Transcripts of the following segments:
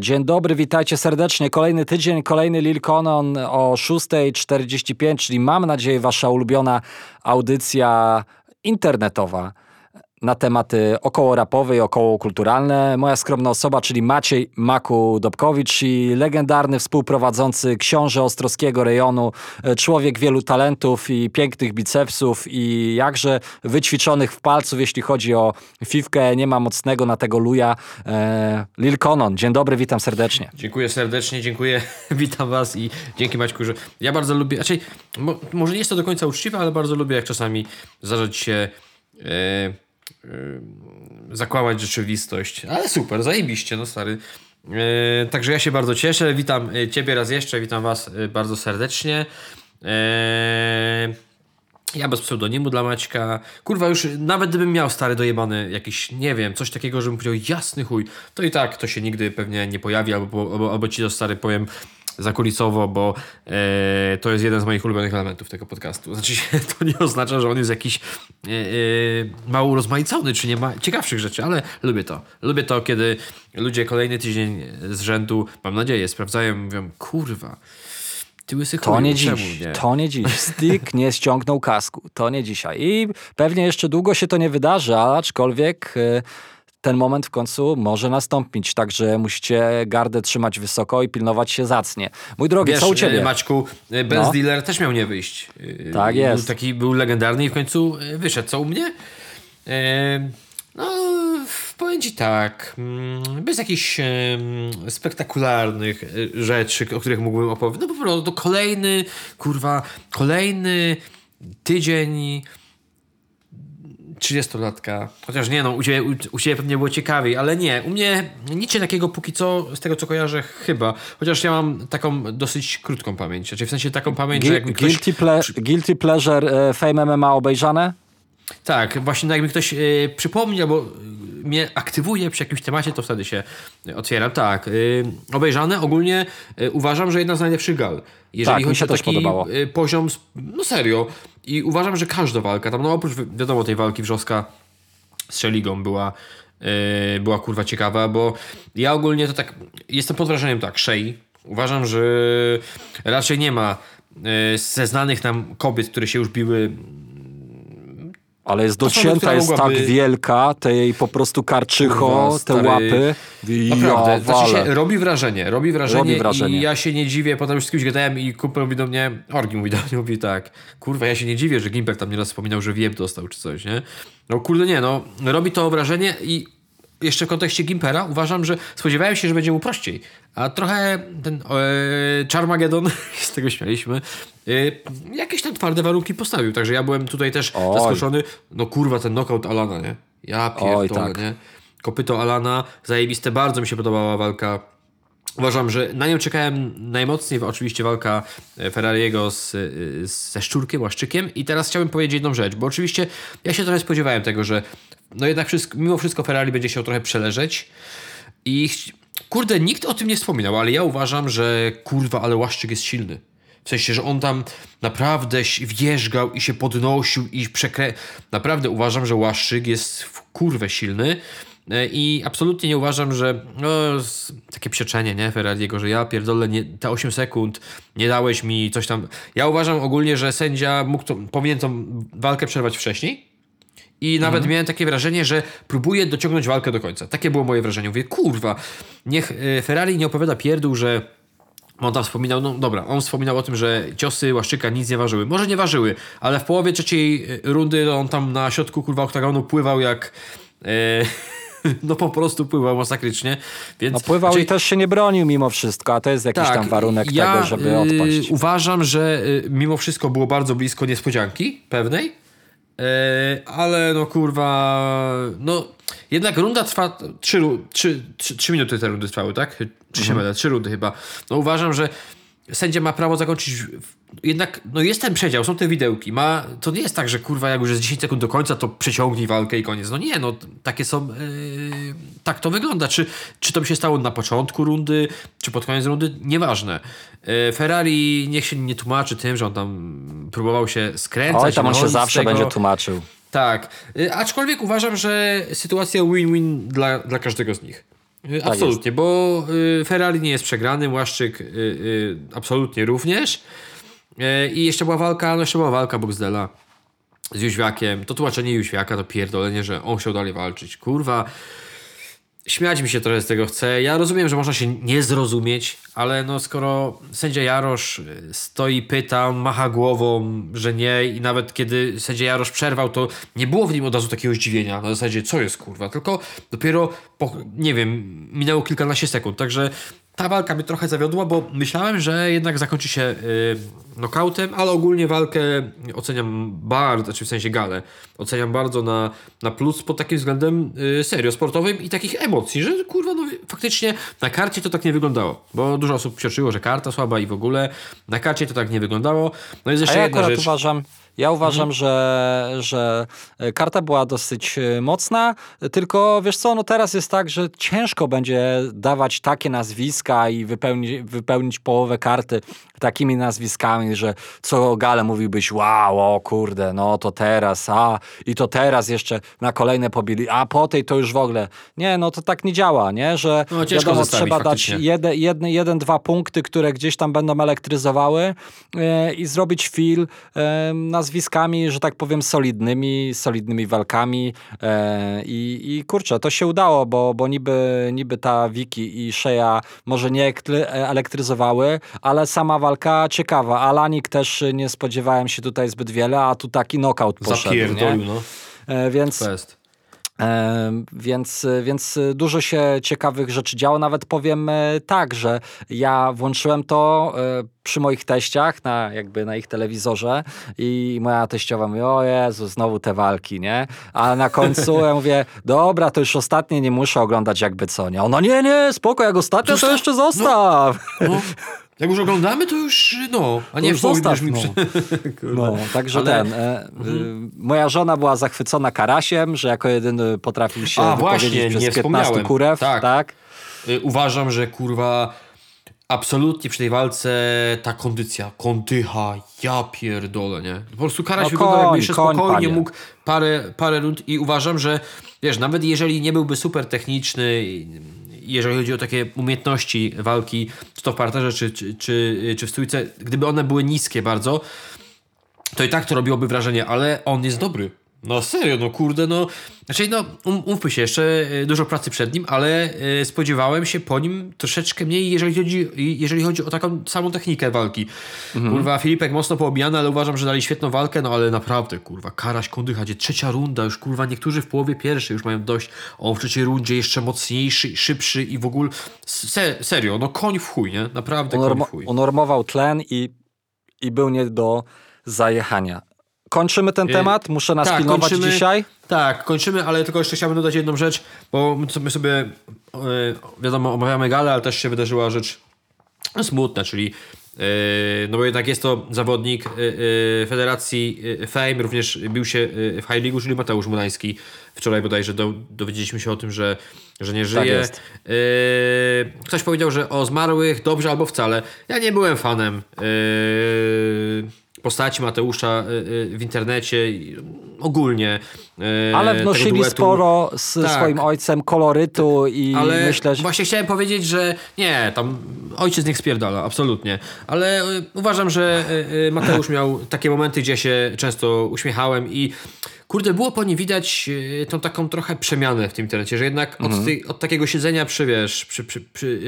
Dzień dobry, witajcie serdecznie. Kolejny tydzień, kolejny Lil Conon o 6.45, czyli mam nadzieję wasza ulubiona audycja internetowa na tematy około rapowe i około kulturalne. Moja skromna osoba, czyli Maciej Maku-Dobkowicz i legendarny współprowadzący książę Ostrowskiego rejonu, e, człowiek wielu talentów i pięknych bicepsów i jakże wyćwiczonych w palców, jeśli chodzi o fifkę, nie ma mocnego na tego luja. E, Lil Conon, dzień dobry, witam serdecznie. Dziękuję serdecznie, dziękuję, witam was i dzięki Maćku, że ja bardzo lubię, raczej, mo, może nie jest to do końca uczciwe, ale bardzo lubię jak czasami zdarzyć się e, zakłamać rzeczywistość. Ale super, zajebiście, no stary. E, także ja się bardzo cieszę. Witam e, Ciebie raz jeszcze, witam Was e, bardzo serdecznie. Ja bez pseudonimu dla Maćka. Kurwa, już nawet gdybym miał stary dojebany jakiś, nie wiem, coś takiego, żebym powiedział jasny chuj, to i tak to się nigdy pewnie nie pojawi, albo, albo, albo ci to stary powiem zakulisowo, bo e, to jest jeden z moich ulubionych elementów tego podcastu. Znaczy, to nie oznacza, że on jest jakiś e, e, mało rozmaicony, czy nie ma ciekawszych rzeczy, ale lubię to. Lubię to, kiedy ludzie kolejny tydzień z rzędu, mam nadzieję, sprawdzają i mówią, kurwa, To nie dziś, nie? to nie dziś. Stick nie ściągnął kasku, to nie dzisiaj. I pewnie jeszcze długo się to nie wydarzy, aczkolwiek... E, ten moment w końcu może nastąpić, także musicie gardę trzymać wysoko i pilnować się zacnie. Mój drogi, Wiesz, co u ciebie? Maćku, e, Benz no. Dealer też miał nie wyjść. E, tak jest. Był taki był legendarny i w końcu e, wyszedł. Co u mnie? no, powiem ci tak, mm, bez jakichś spektakularnych rzeczy, o których mógłbym opowiedzieć. No po prostu kolejny, kurwa, kolejny tydzień 30-latka. Chociaż nie, no, u ciebie, u, u ciebie pewnie było ciekawiej, ale nie. U mnie nic takiego póki co, z tego co kojarzę, chyba. Chociaż ja mam taką dosyć krótką pamięć. Znaczy w sensie taką pamięć, że jakby ktoś... Guilty, ple guilty Pleasure e, Fame MMA obejrzane? Tak, właśnie no jakby ktoś y, przypomniał, bo mnie aktywuje przy jakimś temacie, to wtedy się otwieram. Tak, y, obejrzane ogólnie y, uważam, że jedna z najlepszych gal. Jeżeli tak, chodzi o taki y, poziom, no serio. I uważam, że każda walka, tam no oprócz wiadomo tej walki wrzoska z Szeligą była, y, była kurwa ciekawa, bo ja ogólnie to tak, jestem pod wrażeniem tak, Shea, uważam, że raczej nie ma y, ze znanych nam kobiet, które się już biły ale jest docięta, jest tak wielka, te jej po prostu karczycho, te łapy. Naprawdę, ja, znaczy się, robi wrażenie, robi wrażenie, robi wrażenie i ja się nie dziwię, potem już z kimś gadałem i kumpel mówi do mnie, Orgi mówi do mnie, mówi tak, kurwa, ja się nie dziwię, że Gimper tam nieraz wspominał, że wiem dostał czy coś, nie? No kurde nie, no, robi to wrażenie i jeszcze w kontekście Gimpera uważam, że spodziewałem się, że będzie mu prościej. A trochę ten e, Charmageddon, z tego śmialiśmy, e, jakieś tam twarde warunki postawił. Także ja byłem tutaj też Oj. zaskoczony. No kurwa, ten knockout Alana, nie? Ja pierdolę, tak. nie? Kopyto Alana, zajebiste, bardzo mi się podobała walka. Uważam, że na nią czekałem najmocniej, oczywiście walka e, Ferrariego z, e, ze Szczurkiem, Łaszczykiem. I teraz chciałbym powiedzieć jedną rzecz, bo oczywiście ja się trochę spodziewałem tego, że no jednak wszystko, mimo wszystko Ferrari będzie chciał trochę przeleżeć. I kurde, nikt o tym nie wspominał, ale ja uważam, że kurwa, ale Łaszczyk jest silny. W sensie, że on tam naprawdę wjeżdżał i się podnosił i przekrę... Naprawdę uważam, że Łaszczyk jest w kurwę silny i absolutnie nie uważam, że no, takie przeczenie, nie, Ferrariego, że ja pierdolę nie, te 8 sekund, nie dałeś mi coś tam. Ja uważam ogólnie, że sędzia mógł to, powinien tą walkę przerwać wcześniej, i nawet mhm. miałem takie wrażenie, że próbuje dociągnąć walkę do końca. Takie było moje wrażenie. Mówię, kurwa, niech e, Ferrari nie opowiada pierdół, że on tam wspominał, no dobra, on wspominał o tym, że ciosy Łaszczyka nic nie ważyły. Może nie ważyły, ale w połowie trzeciej e, rundy on tam na środku kurwa oktagonu pływał jak... E, no po prostu pływał masakrycznie. Więc, no pływał czyli... i też się nie bronił mimo wszystko, a to jest jakiś tak, tam warunek ja, tego, żeby odpaść. Yy, uważam, że yy, mimo wszystko było bardzo blisko niespodzianki pewnej, E, ale no kurwa, no jednak runda trwa, trzy, trzy, trzy, trzy minuty te rundy trwały, tak? Czy się mhm. Trzy rundy chyba. No uważam, że sędzia ma prawo zakończyć. Jednak, no jest ten przedział, są te widełki. Ma, to nie jest tak, że kurwa, jak już jest 10 sekund do końca, to przeciągnij walkę i koniec. No nie, no takie są. Yy, tak to wygląda. Czy, czy to by się stało na początku rundy, czy pod koniec rundy, nieważne. Yy, Ferrari niech się nie tłumaczy tym, że on tam próbował się skręcać. Oj, tam on się zawsze będzie tłumaczył. Tak. Yy, aczkolwiek uważam, że sytuacja win-win dla, dla każdego z nich. Tak absolutnie, jest. bo Ferrari nie jest przegrany, Łaszczyk absolutnie również. I jeszcze była walka, no jeszcze była walka Boxdela z Jóźwiakiem. To tłumaczenie Jóźwiaka to pierdolenie, że on chciał dalej walczyć. Kurwa, śmiać mi się trochę z tego chce. Ja rozumiem, że można się nie zrozumieć, ale no skoro sędzia Jarosz y, stoi, pyta, on macha głową, że nie i nawet kiedy sędzia Jarosz przerwał, to nie było w nim od razu takiego zdziwienia na zasadzie, co jest kurwa, tylko dopiero, po, nie wiem, minęło kilkanaście sekund, także ta walka mnie trochę zawiodła, bo myślałem, że jednak zakończy się yy, nokautem, ale ogólnie walkę oceniam bardzo, znaczy w sensie galę, oceniam bardzo na, na plus pod takim względem yy, serio sportowym i takich emocji, że kurwa, no faktycznie na karcie to tak nie wyglądało, bo dużo osób psioczyło, że karta słaba i w ogóle na karcie to tak nie wyglądało. No jest jeszcze A ja jedna rzecz. uważam, ja uważam, mhm. że, że karta była dosyć e, mocna, tylko wiesz co, no teraz jest tak, że ciężko będzie dawać takie nazwiska i wypełnić, wypełnić połowę karty takimi nazwiskami, że co gale mówiłbyś, wow, o kurde, no to teraz, a i to teraz jeszcze na kolejne pobili, a po tej to już w ogóle. Nie, no to tak nie działa, nie? Że no, wiadomo, trzeba faktycznie. dać jeden, jeden, jeden, dwa punkty, które gdzieś tam będą elektryzowały yy, i zrobić feel yy, nazwiskami, że tak powiem, solidnymi, solidnymi walkami yy, i kurczę, to się udało, bo, bo niby, niby ta Wiki i Shea może nie elektryzowały, ale sama walka walka ciekawa. Alanik też nie spodziewałem się tutaj zbyt wiele, a tu taki knockout poszedł. Zapierdolił, no. E, więc... Fest. Więc, więc dużo się ciekawych rzeczy działo. Nawet powiem e, tak, że ja włączyłem to e, przy moich teściach, na, jakby na ich telewizorze i moja teściowa mówi, o Jezu, znowu te walki, nie? A na końcu ja mówię, dobra, to już ostatnie nie muszę oglądać jakby co, nie? Ona, nie, nie, spoko, jak ostatnio to jeszcze zostaw. No, no. Jak już oglądamy, to już no, a nie w zostaw, mi no. no, także Ale... ten. E, mhm. moja żona była zachwycona Karasiem, że jako jedyny potrafił się a, właśnie, przez nie 15 kurew. Tak. tak. Y, uważam, że kurwa absolutnie przy tej walce ta kondycja, kondycha, ja pierdolę, nie? Po prostu Karaś no, wyglądał jakby jeszcze spokojnie panie. mógł parę, parę rund i uważam, że wiesz, nawet jeżeli nie byłby super techniczny jeżeli chodzi o takie umiejętności walki, czy to w parterze, czy, czy, czy, czy w stójce, gdyby one były niskie bardzo, to i tak to robiłoby wrażenie, ale on jest dobry. No serio, no kurde, no. Znaczy, no, um, umówmy się, jeszcze e, dużo pracy przed nim, ale y, spodziewałem się po nim troszeczkę mniej, jeżeli chodzi, jeżeli chodzi o taką samą technikę walki. Mhm. Kurwa, Filipek mocno poobijany, ale uważam, że dali świetną walkę, no ale naprawdę, kurwa, Karaś, Kondycha, gdzie trzecia runda, już kurwa, niektórzy w połowie pierwszej już mają dość, on w trzeciej rundzie jeszcze mocniejszy, szybszy i w ogóle, se, serio, no koń w chuj, nie? Naprawdę koń w chuj. Unormował tlen i, i był nie do zajechania. Kończymy ten y, temat? Muszę nas tak, pilnować kończymy, dzisiaj? Tak, kończymy, ale tylko jeszcze chciałbym dodać jedną rzecz, bo my sobie, yy, wiadomo, omawiamy galę, ale też się wydarzyła rzecz smutna, czyli yy, no bo jednak jest to zawodnik Federacji Fame, również bił się w High League, czyli Mateusz Munański. Wczoraj bodajże do, dowiedzieliśmy się o tym, że, że nie żyje. Tak ktoś powiedział, że o zmarłych dobrze albo wcale. Ja nie byłem fanem postaci Mateusza y, y, w internecie ogólnie. Y, Ale wnosili sporo z tak. swoim ojcem kolorytu i Ale myślę, że... Właśnie chciałem powiedzieć, że nie, tam ojciec niech spierdala, absolutnie. Ale uważam, że Mateusz miał takie momenty, gdzie się często uśmiechałem i kurde, było po nim widać tą taką trochę przemianę w tym internecie, że jednak od, mhm. od takiego siedzenia przy, wiesz, przy, przy, przy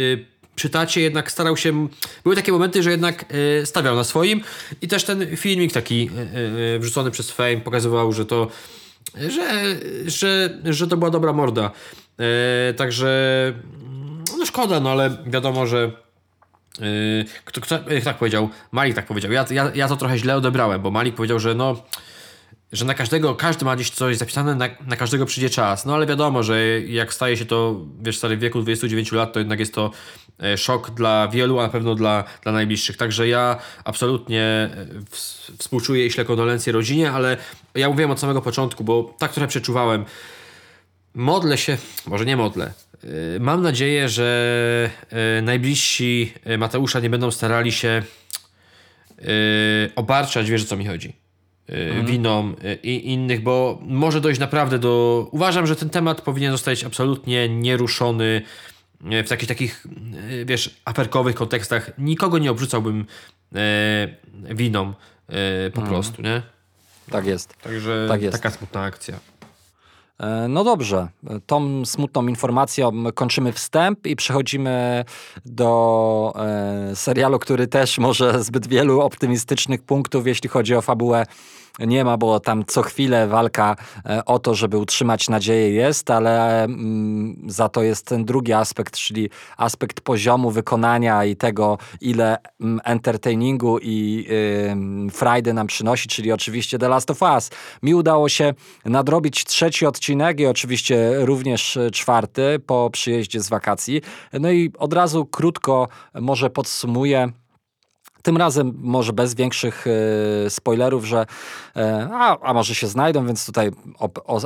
przy tacie jednak starał się. Były takie momenty, że jednak y, stawiał na swoim i też ten filmik taki y, y, wrzucony przez Fame pokazywał, że to. Że, że, że to była dobra morda. także no szkoda, no ale wiadomo, że kto, kto tak powiedział? Malik tak powiedział. Ja, ja, ja to trochę źle odebrałem, bo Malik powiedział, że no że na każdego, każdy ma gdzieś coś zapisane, na, na, każdego przyjdzie czas. No ale wiadomo, że jak staje się to, wiesz, stary w wieku 29 lat, to jednak jest to szok dla wielu, a na pewno dla, dla najbliższych. Także ja absolutnie e, współczuję i ślę kondolencje rodzinie, ale ja mówiłem od samego początku, bo tak trochę przeczuwałem. Modlę się, może nie modlę. E, mam nadzieję, że najbliżsi Mateusza nie będą starali się obarczać, wiesz o co mi chodzi mhm. winom y, i innych, bo może dojść naprawdę do. Uważam, że ten temat powinien zostać absolutnie nieruszony w takich takich, wiesz, aferkowych kontekstach nikogo nie obrzucałbym e, winą e, po mm. prostu, nie? Tak jest. Także tak jest. taka smutna akcja. E, no dobrze, tą smutną informacją kończymy wstęp i przechodzimy do e, serialu, który też może zbyt wielu optymistycznych punktów, jeśli chodzi o fabułę nie ma, bo tam co chwilę walka e, o to, żeby utrzymać nadzieję jest, ale mm, za to jest ten drugi aspekt, czyli aspekt poziomu wykonania i tego, ile mm, entertainingu i frajdy nam przynosi, czyli oczywiście The Last of Us. Mi udało się nadrobić trzeci odcinek i oczywiście również czwarty po przyjeździe z wakacji. No i od razu krótko może podsumuję tym razem może bez większych e, spoilerów, że e, a, a może się znajdą, więc tutaj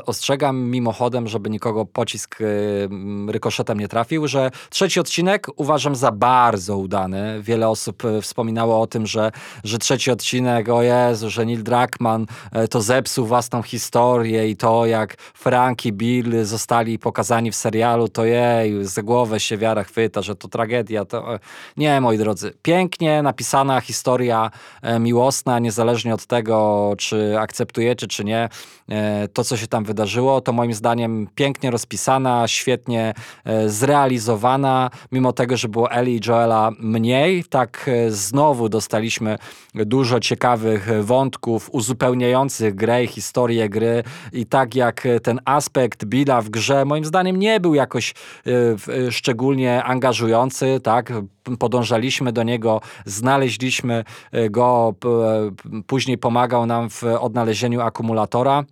ostrzegam mimochodem, żeby nikogo pocisk e, rykoszetem nie trafił, że trzeci odcinek uważam za bardzo udany. Wiele osób wspominało o tym, że, że trzeci odcinek, o Jezu, że Neil Druckmann to zepsuł własną historię i to jak Frank i Bill zostali pokazani w serialu, to jej, za głowę się wiara chwyta, że to tragedia. To... Nie, moi drodzy, pięknie napisane historia e, miłosna, niezależnie od tego, czy akceptujecie, czy nie, e, to, co się tam wydarzyło, to moim zdaniem pięknie rozpisana, świetnie e, zrealizowana, mimo tego, że było Eli i Joela mniej, tak znowu dostaliśmy dużo ciekawych wątków uzupełniających grę i historię gry. I tak jak ten aspekt Billa w grze moim zdaniem nie był jakoś szczególnie angażujący, tak, podążaliśmy do niego, znaleźliśmy e, go, e, później pomagał nam w odnalezieniu akumulatora.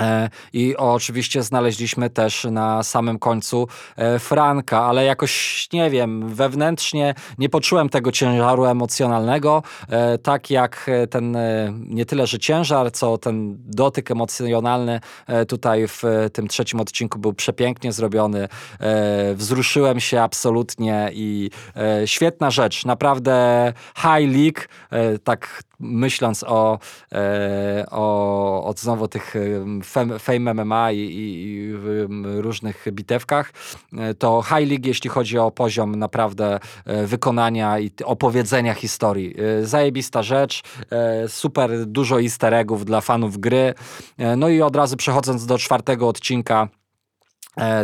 E, I oczywiście znaleźliśmy też na samym końcu e, Franka, ale jakoś nie wiem, wewnętrznie nie poczułem tego ciężaru emocjonalnego, e, tak jak ten nie tyle, że ciężar, co ten dotyk emocjonalny tutaj w tym trzecim odcinku był przepięknie zrobiony. Wzruszyłem się absolutnie i świetna rzecz, naprawdę high league, tak myśląc o, o, o znowu tych Fame MMA i, i, różnych bitewkach, e, to High League, jeśli chodzi o poziom naprawdę e, wykonania i opowiedzenia historii. E, zajebista rzecz, super dużo easter eggów dla fanów gry. No i od razu przechodząc do czwartego odcinka, E,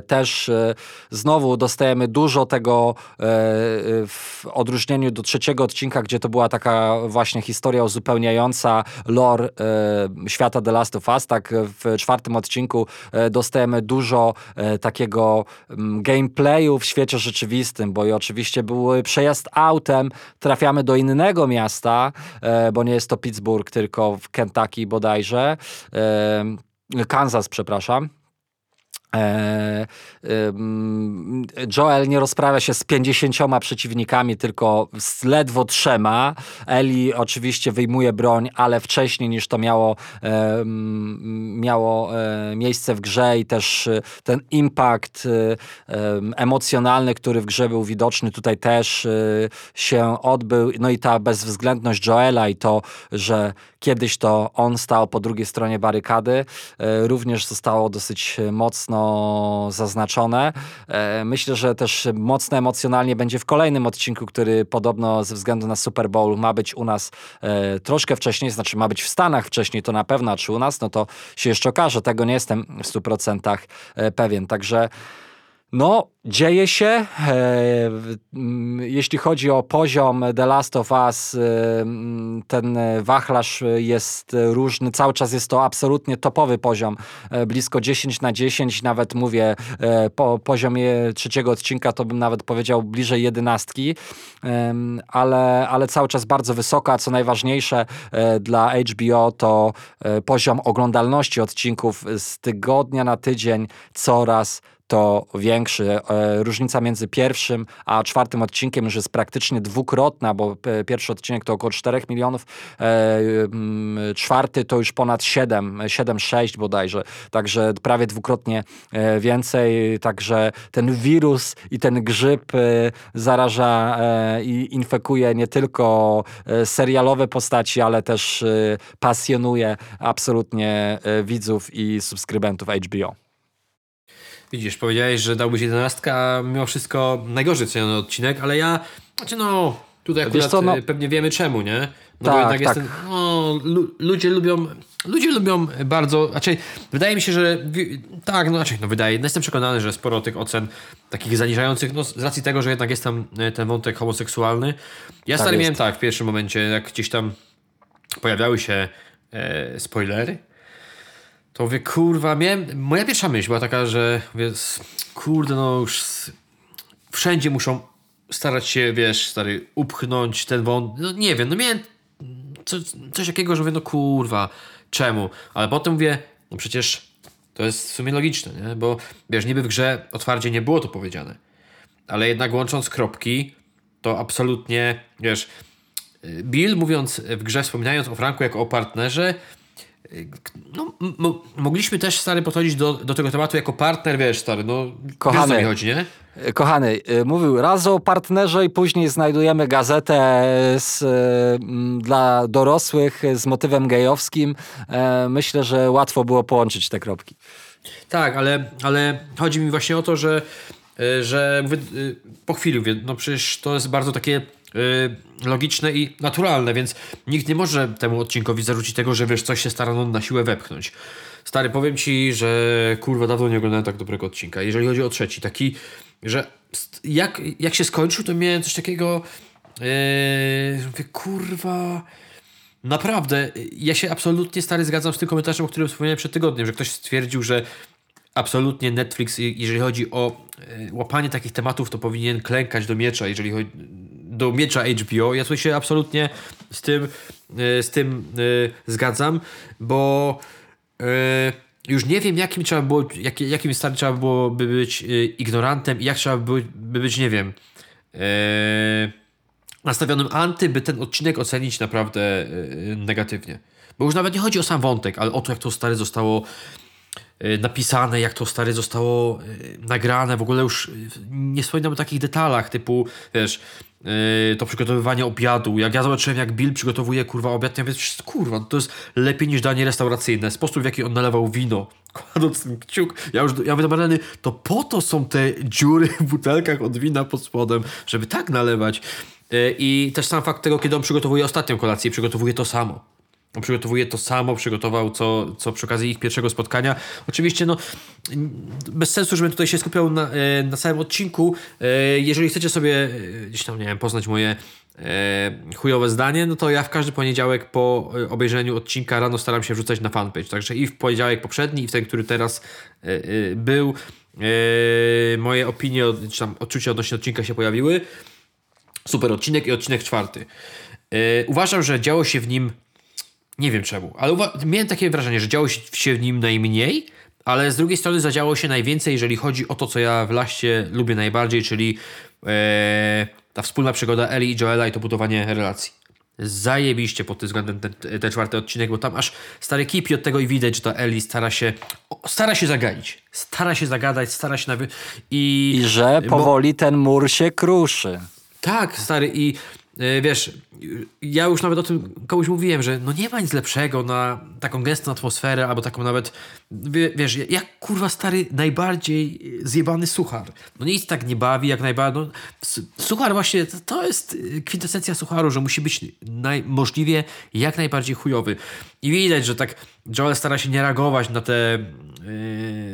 też e, znowu dostajemy dużo tego e, w odróżnieniu do trzeciego odcinka, gdzie to była taka właśnie historia uzupełniająca lore świata The Last of Us. Tak w czwartym odcinku dostajemy dużo takiego mm, gameplayu w świecie rzeczywistym, bo i oczywiście był przejazd autem, trafiamy do innego miasta, bo nie jest to Pittsburgh, tylko w Kentucky bodajże. Kansas, przepraszam. E, Joel nie rozprawia się z 50 przeciwnikami, tylko z ledwo trzema. Eli oczywiście wyjmuje broń, ale wcześniej niż to miało, miało e, miejsce w grze i też e, ten impact emocjonalny, który w grze był widoczny, tutaj też się odbył. No i ta bezwzględność Joela i to, że kiedyś to on stał po drugiej stronie barykady, również zostało dosyć mocno zaznaczone. E, myślę, że też mocno emocjonalnie będzie w kolejnym odcinku, który podobno ze względu na Super Bowl ma być u nas e, troszkę wcześniej, znaczy ma być w Stanach wcześniej, to na pewno, a czy u nas, no to się jeszcze okaże. Tego nie jestem w 100% e, pewien. Także no, dzieje się. E, jeśli chodzi o poziom The Last of Us, e, ten wachlarz jest różny. Cały czas jest to absolutnie topowy poziom. E, blisko 10 na 10, nawet mówię, po poziomie trzeciego odcinka to bym nawet powiedział bliżej jedenastki, ale, ale cały czas bardzo wysoka. Co najważniejsze dla HBO to poziom oglądalności odcinków z tygodnia na tydzień coraz to większy. E, różnica między pierwszym a czwartym odcinkiem już jest praktycznie dwukrotna, bo pierwszy odcinek to około 4 milionów, e, czwarty to już ponad 7, 7-6 bodajże, także prawie dwukrotnie e, więcej, także ten wirus i ten grzyb zaraża i infekuje nie tylko serialowe postaci, ale też pasjonuje absolutnie widzów i subskrybentów HBO. Widzisz, powiedziałeś, że dałbyś jedenastkę, a mimo wszystko najgorzej ceniony odcinek, ale ja, znaczy no, tutaj akurat co, no... pewnie wiemy czemu, nie? No tak, bo jednak tak. Jestem, no, ludzie lubią, ludzie lubią bardzo, znaczy wydaje mi się, że tak, no znaczy, no wydaje, no jestem przekonany, że sporo tych ocen takich zaniżających, no z racji tego, że jednak jest tam e, ten wątek homoseksualny. Ja tak stary miałem tak w pierwszym momencie, jak gdzieś tam pojawiały się e, spoilery, to mówię, kurwa, miałem, moja pierwsza myśl była taka, że mówię, kurde, no już wszędzie muszą starać się, wiesz, stary, upchnąć ten wąt. No nie wiem, no miałem co, coś takiego, że mówię, no kurwa, czemu? Ale potem mówię, no przecież to jest w sumie logiczne, nie? Bo wiesz, niby w grze otwarcie nie było to powiedziane. Ale jednak łącząc kropki, to absolutnie, wiesz, Bill mówiąc w grze, wspominając o Franku jako o partnerze, no, mogliśmy też, stary, podchodzić do, do tego tematu jako partner, wiesz, stary, no, kochany, wiesz, chodzi, nie? Kochany, y, mówił raz o partnerze i później znajdujemy gazetę z, dla dorosłych z motywem gejowskim. E, myślę, że łatwo było połączyć te kropki. Tak, ale, ale chodzi mi właśnie o to, że, e, że po chwili no przecież to jest bardzo takie logiczne i naturalne, więc nikt nie może temu odcinkowi zarzucić tego, że wiesz, coś się starano na siłę wepchnąć. Stary, powiem ci, że kurwa dawno nie oglądałem tak dobrego odcinka. Jeżeli chodzi o trzeci, taki, że jak, jak się skończył, to miałem coś takiego yy, mówię, kurwa... Naprawdę, ja się absolutnie stary zgadzam z tym komentarzem, o którym wspomniałem przed tygodniem, że ktoś stwierdził, że absolutnie Netflix, jeżeli chodzi o e, łapanie takich tematów, to powinien klękać do miecza, jeżeli chodzi do miecza HBO. Ja tu się absolutnie z tym, e, z tym e, zgadzam, bo już nie wiem, jakim trzeba było, jak, jakim stary trzeba byłoby być ignorantem i jak trzeba by, by być, nie wiem, nastawionym anty, by ten odcinek ocenić naprawdę negatywnie. Bo już nawet nie chodzi o sam wątek, ale o to, jak to stare zostało napisane, jak to stary zostało nagrane, w ogóle już nie wspominam o takich detalach, typu, wiesz, to przygotowywanie obiadu. Jak ja zobaczyłem, jak Bill przygotowuje, kurwa, obiad, ja mówię, kurwa, to jest lepiej niż danie restauracyjne. Sposób, w jaki on nalewał wino, kładąc ten kciuk. Ja już, ja mówię to po to są te dziury w butelkach od wina pod spodem, żeby tak nalewać. I też sam fakt tego, kiedy on przygotowuje ostatnią kolację, przygotowuje to samo przygotowuje to samo, przygotował co, co przy okazji ich pierwszego spotkania. Oczywiście, no, bez sensu, żebym tutaj się skupiał na, e, na odcinku. E, jeżeli chcecie sobie e, gdzieś tam, nie wiem, poznać moje chujowe zdanie, no to ja w każdy poniedziałek po obejrzeniu odcinka rano staram się wrzucać na fanpage. Także i w poniedziałek poprzedni, i w ten, który teraz był, moje opinie, czy tam odczucia odnośnie odcinka się pojawiły. Super odcinek i odcinek czwarty. Uważam, że działo się w nim nie wiem czemu, ale miałem takie wrażenie, że działo się w nim najmniej, ale z drugiej strony zadziało się najwięcej, jeżeli chodzi o to, co ja w Laście lubię najbardziej, czyli e, ta wspólna przygoda Eli i Joela i to budowanie relacji. Zajebiście pod tym względem ten, ten czwarty odcinek, bo tam aż stary kipi od tego i widać, że ta Eli stara się stara się zagaić. Stara się zagadać, stara się nawy... I, I że powoli bo... ten mur się kruszy. Tak, stary i wiesz, ja już nawet o tym komuś mówiłem, że no nie ma nic lepszego na taką gęstą atmosferę, albo taką nawet, wiesz, jak kurwa stary najbardziej zjebany suchar. No nic tak nie bawi, jak najbardziej, no, suchar właśnie, to jest kwintesencja sucharu, że musi być naj, możliwie jak najbardziej chujowy. I widać, że tak Joel stara się nie reagować na te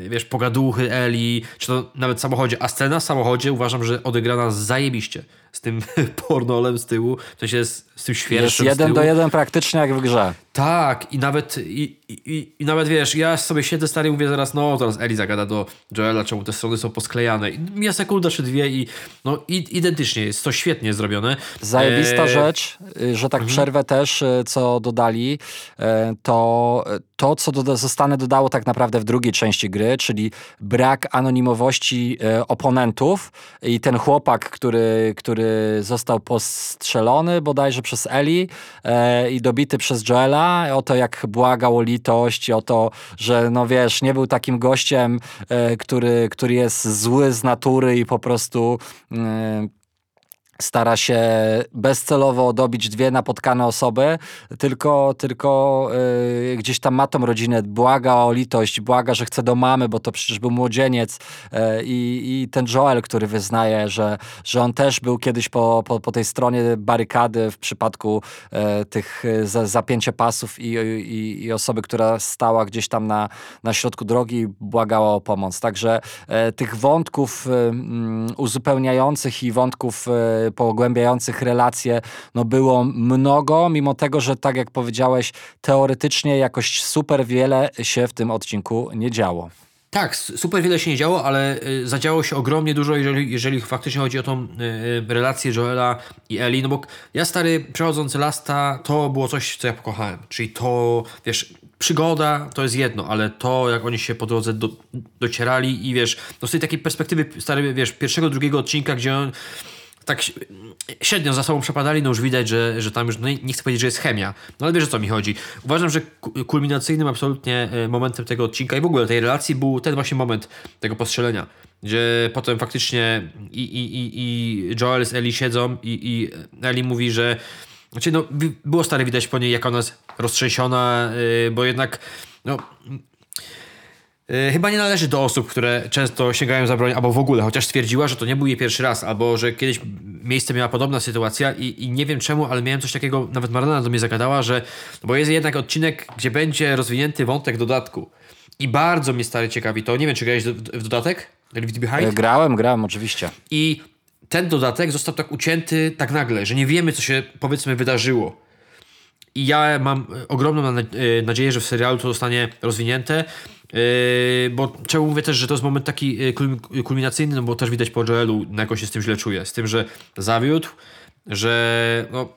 yy, wiesz, pogaduchy Eli, czy to nawet w samochodzie. A scena w samochodzie uważam, że odegrana zajebiście z tym pornolem z tyłu, w sensie z, z tym świerszczem Jest jeden do jeden praktycznie jak w grze. Tak, i nawet, i, i, i nawet wiesz, ja sobie siedzę stary i mówię zaraz, no teraz Eli zagada do Joela, czemu te strony są posklejane. I mija sekunda czy dwie i no i, identycznie, jest to świetnie zrobione. Zajebista e... rzecz, y, że tak mhm. przerwę też, y, co dodali, e, to to, co doda zostanę dodało tak naprawdę w drugiej części gry, czyli brak anonimowości e, oponentów i ten chłopak, który, który został postrzelony bodajże przez Eli e, i dobity przez Joela, o to jak błagał o litość, o to, że no wiesz, nie był takim gościem, e, który, który jest zły z natury i po prostu e, stara się bezcelowo dobić dwie napotkane osoby, tylko, tylko yy, gdzieś tam ma tą rodzinę, błaga o litość, błaga, że chce do mamy, bo to przecież był młodzieniec yy, i ten Joel, który wyznaje, że, że on też był kiedyś po, po, po tej stronie barykady w przypadku yy, tych za, zapięcia pasów i, i, i, osoby, która stała gdzieś tam na, na środku drogi i błagała o pomoc. Także yy, tych wątków mm, uzupełniających i wątków pogłębiających relacje no było mnogo, mimo tego, że tak jak powiedziałeś, teoretycznie jakoś super wiele się w tym odcinku nie działo. Tak, super wiele się nie działo, ale y, zadziało się ogromnie dużo, jeżeli, jeżeli faktycznie chodzi o tą y, y, relację Joela i Eli. No bo ja stary, przechodzący Lasta, to było coś, co ja pokochałem. Czyli to, wiesz, przygoda to jest jedno, ale to, jak oni się po drodze do, docierali i wiesz, no z tej takiej perspektywy, stary, wiesz, pierwszego, drugiego odcinka, gdzie on tak średnio za sobą przepadali, no już widać, że, że tam już, no nie chcę powiedzieć, że jest chemia, no ale wiesz o co mi chodzi. Uważam, że kulminacyjnym absolutnie e, momentem tego odcinka i w ogóle tej relacji był ten właśnie moment tego postrzelenia, gdzie potem faktycznie i, i, i, i Joel z Eli siedzą i, i Eli mówi, że znaczy no, było stare widać po niej, jak ona jest roztrzęsiona, yy, bo jednak no, E, chyba nie należy do osób, które często sięgają za broń, albo w ogóle, chociaż stwierdziła, że to nie był jej pierwszy raz, albo że kiedyś miejsce miała podobna sytuacja i, i nie wiem czemu, ale miałem coś takiego, nawet Marlena do mnie zagadała, że bo jest jednak odcinek, gdzie będzie rozwinięty wątek dodatku. I bardzo mnie stary ciekawi to. Nie wiem, czy grałeś w dodatek? Behind? E, grałem, grałem, oczywiście. I ten dodatek został tak ucięty tak nagle, że nie wiemy, co się powiedzmy wydarzyło. I ja mam ogromną nadzieję, że w serialu to zostanie rozwinięte. Yy, bo czemu mówię też, że to jest moment taki kulminacyjny, no bo też widać po Joelu, na się z tym źle czuje. Z tym, że zawiódł, że no,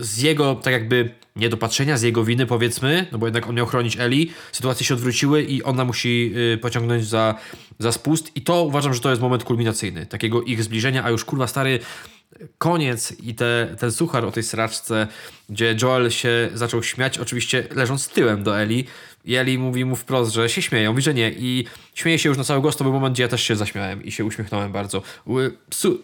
z jego tak jakby niedopatrzenia, z jego winy powiedzmy, no bo jednak on miał chronić Eli, sytuacje się odwróciły i ona musi yy, pociągnąć za, za spust i to uważam, że to jest moment kulminacyjny, takiego ich zbliżenia, a już kurwa stary koniec i te, ten suchar o tej sraczce, gdzie Joel się zaczął śmiać, oczywiście leżąc tyłem do Eli, i Eli mówi mu wprost, że się śmieją, mówi, że nie. I śmieje się już na cały głos, to był moment, gdzie ja też się zaśmiałem i się uśmiechnąłem bardzo.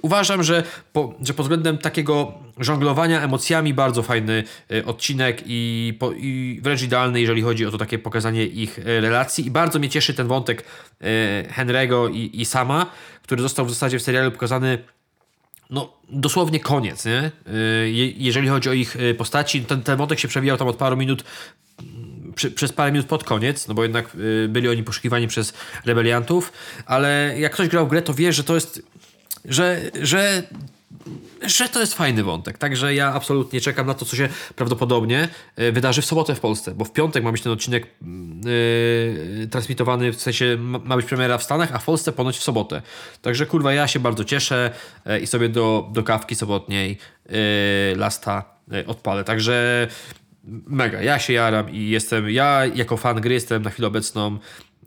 Uważam, że, po, że pod względem takiego żonglowania emocjami bardzo fajny y, odcinek i, po, i wręcz idealny, jeżeli chodzi o to takie pokazanie ich y, relacji. I bardzo mnie cieszy ten wątek y, Henry'ego i, i Sama, który został w zasadzie w serialu pokazany no, dosłownie koniec, nie? jeżeli chodzi o ich postaci, ten, ten wątek się przewijał tam od paru minut przy, przez parę minut pod koniec, no bo jednak y, byli oni poszukiwani przez rebeliantów, ale jak ktoś grał w grę, to wie, że to jest, że, że że to jest fajny wątek. Także ja absolutnie czekam na to, co się prawdopodobnie y, wydarzy w sobotę w Polsce, bo w piątek ma być ten odcinek yy, transmitowany, w sensie ma, być premiera w Stanach, a w Polsce ponoć w sobotę. Także kurwa, ja się bardzo cieszę yy, i sobie do, do kawki sobotniej yy, lasta odpalę. Także mega. Ja się jaram i jestem, ja jako fan gry jestem na chwilę obecną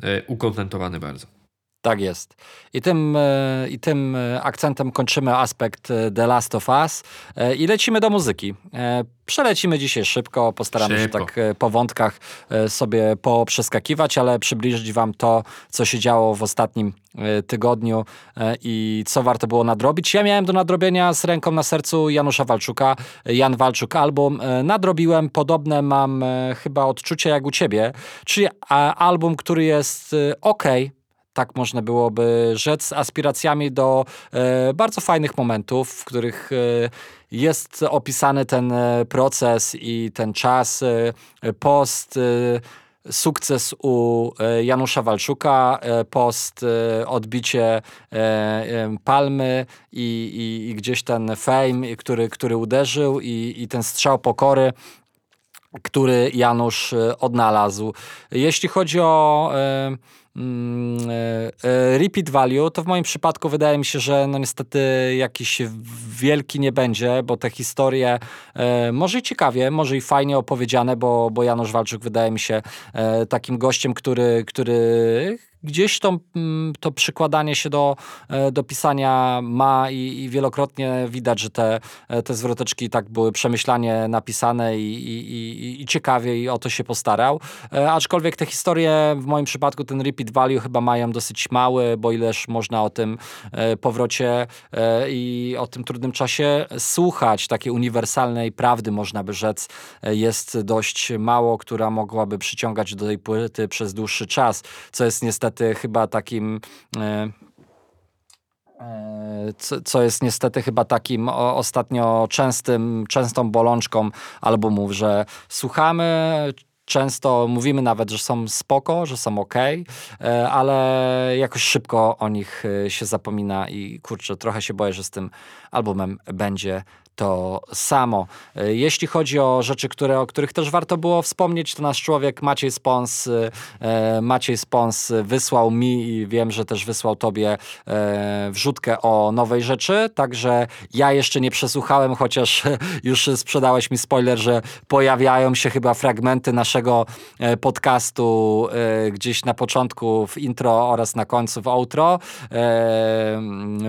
e, ukontentowany bardzo. Tak jest. I tym, e, I tym e, akcentem kończymy aspekt The Last of Us i lecimy do muzyki. Przelecimy dzisiaj szybko, postaramy szybko. się tak po wątkach sobie poprzeskakiwać, ale przybliżyć Wam to, co się działo w ostatnim tygodniu i co warto było nadrobić. Ja miałem do nadrobienia z ręką na sercu Janusza Walczuka, Jan Walczuk album. Nadrobiłem, podobne mam chyba odczucie jak u Ciebie, czyli album, który jest ok, tak można byłoby rzec, z aspiracjami do e, bardzo fajnych momentów, w których e, jest opisany ten e, proces i ten czas e, post e, sukces u Janusza Walczuka, post odbicie palmy i, i, i, gdzieś ten fame, który, który uderzył i, i ten strzał pokory który Janusz odnalazł. Jeśli chodzi o repeat value, to w moim przypadku wydaje mi się, że no niestety jakiś wielki nie będzie, bo te historie e, może i ciekawie, może i fajnie opowiedziane, bo, bo Janusz Walczuk wydaje mi się takim gościem, który, który gdzieś to, mm, to przykładanie się do, e, do pisania ma i, i wielokrotnie widać, że te, e, te zwroteczki tak były przemyślanie napisane i, i, i, i ciekawie i o to się postarał. E, aczkolwiek te historie, w moim przypadku ten repeat value chyba mają dosyć mały, bo ileż można o tym powrocie i o tym trudnym czasie słuchać. Takiej uniwersalnej prawdy, można by rzec, jest dość mało, która mogłaby przyciągać do tej płyty przez dłuższy czas, co jest niestety chyba takim co, co jest niestety chyba takim ostatnio częstym, częstą bolączką albumów, że słuchamy Często mówimy nawet, że są spoko, że są ok, e, ale jakoś szybko o nich e, się zapomina i kurczę, trochę się boję, że z tym albumem będzie to samo. E, jeśli chodzi o rzeczy, które, o których też warto było wspomnieć, to nasz człowiek Maciej Spons, e, Maciej Spons wysłał mi i wiem, że też wysłał tobie e, wrzutkę o nowej rzeczy, także ja jeszcze nie przesłuchałem, chociaż już sprzedałeś mi spoiler, że pojawiają się chyba fragmenty naszego podcastu gdzieś na początku w intro oraz na końcu w outro.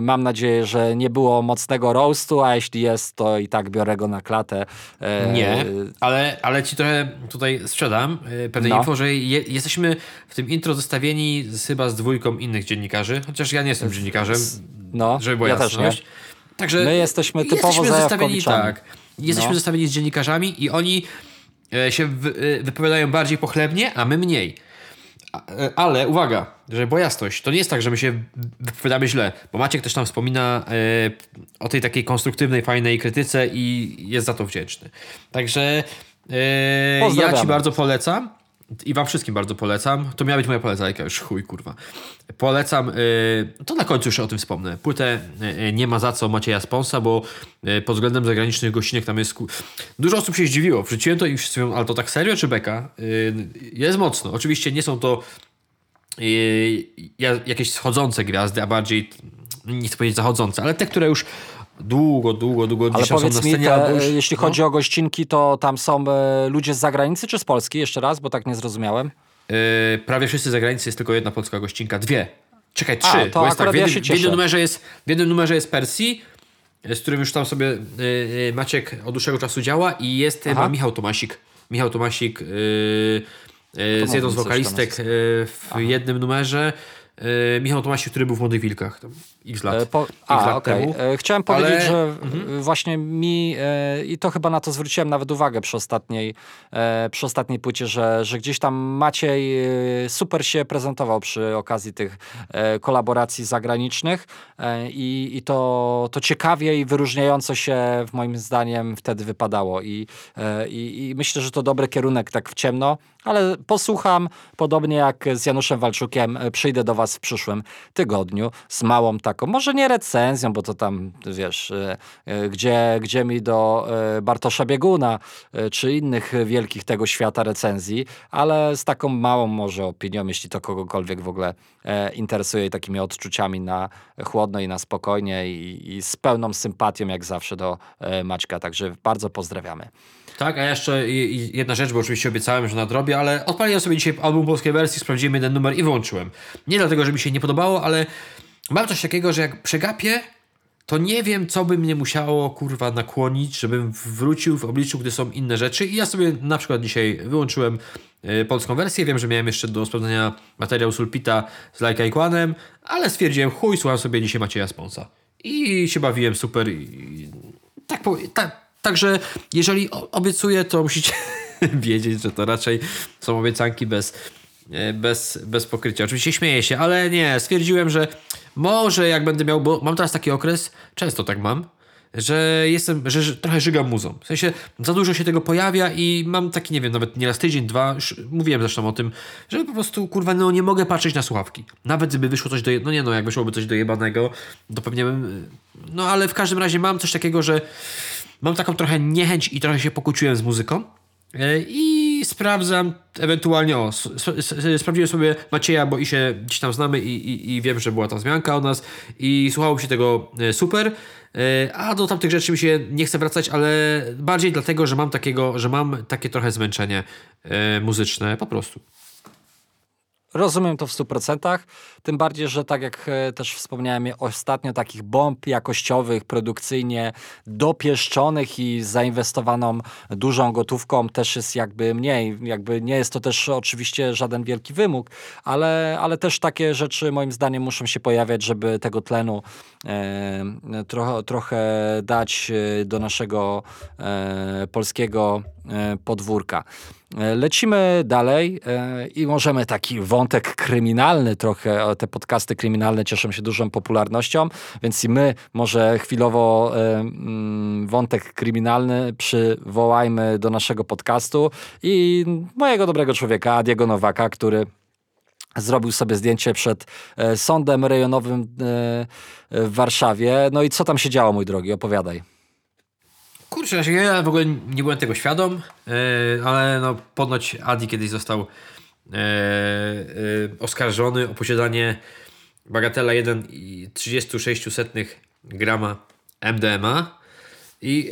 Mam nadzieję, że nie było mocnego roastu, a jeśli jest, to i tak biorę go na klatę. E, nie, ale, ale ci trochę tutaj sprzedam e, pewne no. info, że je, jesteśmy w tym intro zestawieni z, chyba z dwójką innych dziennikarzy, chociaż ja nie jestem dziennikarzem, no, żeby była ja jasność. Też nie. Także My jesteśmy typowo jesteśmy tak. Jesteśmy no. zestawieni z dziennikarzami i oni e, się wypowiadają bardziej pochlebnie, a my mniej. E, ale uwaga, że była jasność, to nie jest tak, że my się wypowiadamy źle, bo Maciek też tam wspomina e, o tej takiej konstruktywnej, fajnej krytyce i jest za to wdzięczny. Także e, ja Ci bardzo polecam i wam wszystkim bardzo polecam. To miała być moja polecajka, już chuj, kurwa. Polecam, yy, to na końcu jeszcze o tym wspomnę. Płytę yy, nie ma za co Macieja Sponsa, bo yy, pod względem zagranicznych gościnek tam jest... Dużo osób się zdziwiło. Wrzuciłem to i wszyscy mówią, ale to tak serio czy beka? jest mocno. Oczywiście nie są to jakieś schodzące gwiazdy, a bardziej, nie chcę powiedzieć zachodzące, ale te, które już długo, długo, długo Ale powiedz są na scenie. Mi, te, już, jeśli no? chodzi o gościnki, to tam są e, ludzie z zagranicy czy z Polski? Jeszcze raz, bo tak nie zrozumiałem. Yy, prawie wszyscy z zagranicy, jest tylko jedna polska gościnka. Dwie. Czekaj, trzy. A, to jest tak, w jednym, ja w, jednym numerze jest, w jednym numerze jest Persji, z którym już tam sobie yy, Maciek od dłuższego czasu działa i jest chyba Michał Tomasik. Michał Tomasik yy, z jedną z wokalistek w Aha. jednym numerze. E, Michał Tomasiuk, który był w Młodych Wilkach tam x lat, e, po, a, lat okay. temu. E, chciałem powiedzieć, Ale... że mhm. właśnie mi i to chyba na to zwróciłem nawet uwagę przy ostatniej, przy ostatniej płycie, że, że gdzieś tam Maciej super się prezentował przy okazji tych kolaboracji zagranicznych i, i to, to ciekawie i wyróżniająco się w moim zdaniem wtedy wypadało i, i, i myślę, że to dobry kierunek tak w ciemno, ale posłucham, podobnie jak z Januszem Walczukiem, przyjdę do Was w przyszłym tygodniu z małą taką, może nie recenzją, bo to tam, wiesz, e, e, gdzie, gdzie mi do e, Bartosza Bieguna czy innych wielkich tego świata recenzji, ale z taką małą może opinią, jeśli to kogokolwiek w ogóle interesuje i takimi odczuciami na chłodno i na spokojnie i, i z pełną sympatią jak zawsze do Maćka. Także bardzo pozdrawiamy. Tak, a jeszcze jedna rzecz, bo oczywiście obiecałem, że nadrobię, ale odpaliłem sobie dzisiaj album polskiej wersji, sprawdziłem jeden numer i wyłączyłem. Nie dlatego, że mi się nie podobało, ale mam coś takiego, że jak przegapię, to nie wiem, co by mnie musiało kurwa nakłonić, żebym wrócił w obliczu, gdy są inne rzeczy. I ja sobie na przykład dzisiaj wyłączyłem y, polską wersję. Wiem, że miałem jeszcze do sprawdzenia materiał Sulpita z Lajka i Kłanem, ale stwierdziłem, chuj, słucham sobie dzisiaj Macieja Sponsa. I się bawiłem super. I tak, tak, Także jeżeli obiecuję, to musicie wiedzieć, że to raczej są obiecanki bez, e, bez, bez pokrycia. Oczywiście śmieję się, ale nie, stwierdziłem, że może jak będę miał, bo mam teraz taki okres, często tak mam, że jestem, że, trochę żygam muzą. W sensie za dużo się tego pojawia i mam taki, nie wiem, nawet nieraz tydzień, dwa, już mówiłem zresztą o tym, że po prostu, kurwa, no nie mogę patrzeć na słuchawki. Nawet gdyby wyszło coś do, no nie no, jak wyszłoby coś dojebanego, to pewnie bym, no ale w każdym razie mam coś takiego, że mam taką trochę niechęć i trochę się pokłóciłem z muzyką. E, I sprawdzam, ewentualnie, o, sprawdziłem sobie Macieja, bo i się gdzieś tam znamy i, i, i wiem, że była ta zmianka od nas i słuchało mi się tego e, super. E, a do tamtych rzeczy mi się nie chce wracać, ale bardziej dlatego, że mam takiego, że mam takie trochę zmęczenie muzyczne po prostu. rozumiem to w 100%, tym bardziej, że tak jak e, też wspomniałem ostatnio, takich bomb jakościowych, produkcyjnie dopieszczonych i zainwestowaną dużą gotówką też jest jakby mniej. Jakby nie jest to też oczywiście żaden wielki wymóg, ale, ale też takie rzeczy moim zdaniem muszą się pojawiać, żeby tego tlenu e, trochę, trochę dać e, do naszego e, polskiego e, podwórka. E, lecimy dalej i możemy taki wątek kryminalny trochę, te podcasty kryminalne cieszą się dużą popularnością, więc i my może chwilowo e, mm, wątek kryminalny przywołajmy do naszego podcastu i mojego dobrego człowieka, Adiego Nowaka, który zrobił sobie zdjęcie przed sądem rejonowym w Warszawie. No i co tam się działo, mój drogi? Opowiadaj. Kurczę, ja w ogóle nie byłem tego świadom, e, ale no ponoć Adi kiedyś został e, e, oskarżony o posiadanie bagatela 1,36 grama MDMA i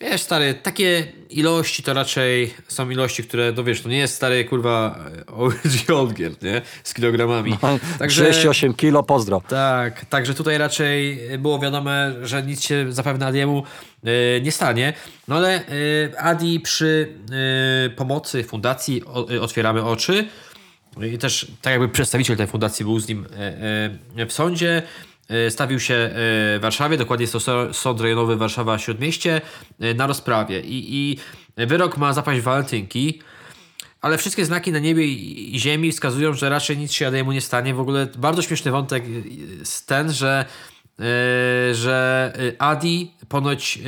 Wiesz, stary, takie ilości to raczej są ilości, które, no wiesz, to nie jest stary, kurwa, OG Oldgier, nie? Z kilogramami. No, także, 6-8 kilo, pozdro. Tak, także tutaj raczej było wiadome, że nic się zapewne Adiemu yy, nie stanie. No ale yy, Adi przy yy, pomocy fundacji o, Otwieramy Oczy i też tak jakby przedstawiciel tej fundacji był z nim w sądzie, E, stawił się e, w Warszawie, dokładnie jest to Sąd Rejonowy Warszawa Śródmieście, e, na rozprawie. I, i wyrok ma zapaść walentynki, ale wszystkie znaki na niebie i ziemi wskazują, że raczej nic się Ademu nie stanie. W ogóle bardzo śmieszny wątek jest ten, że, że Adi ponoć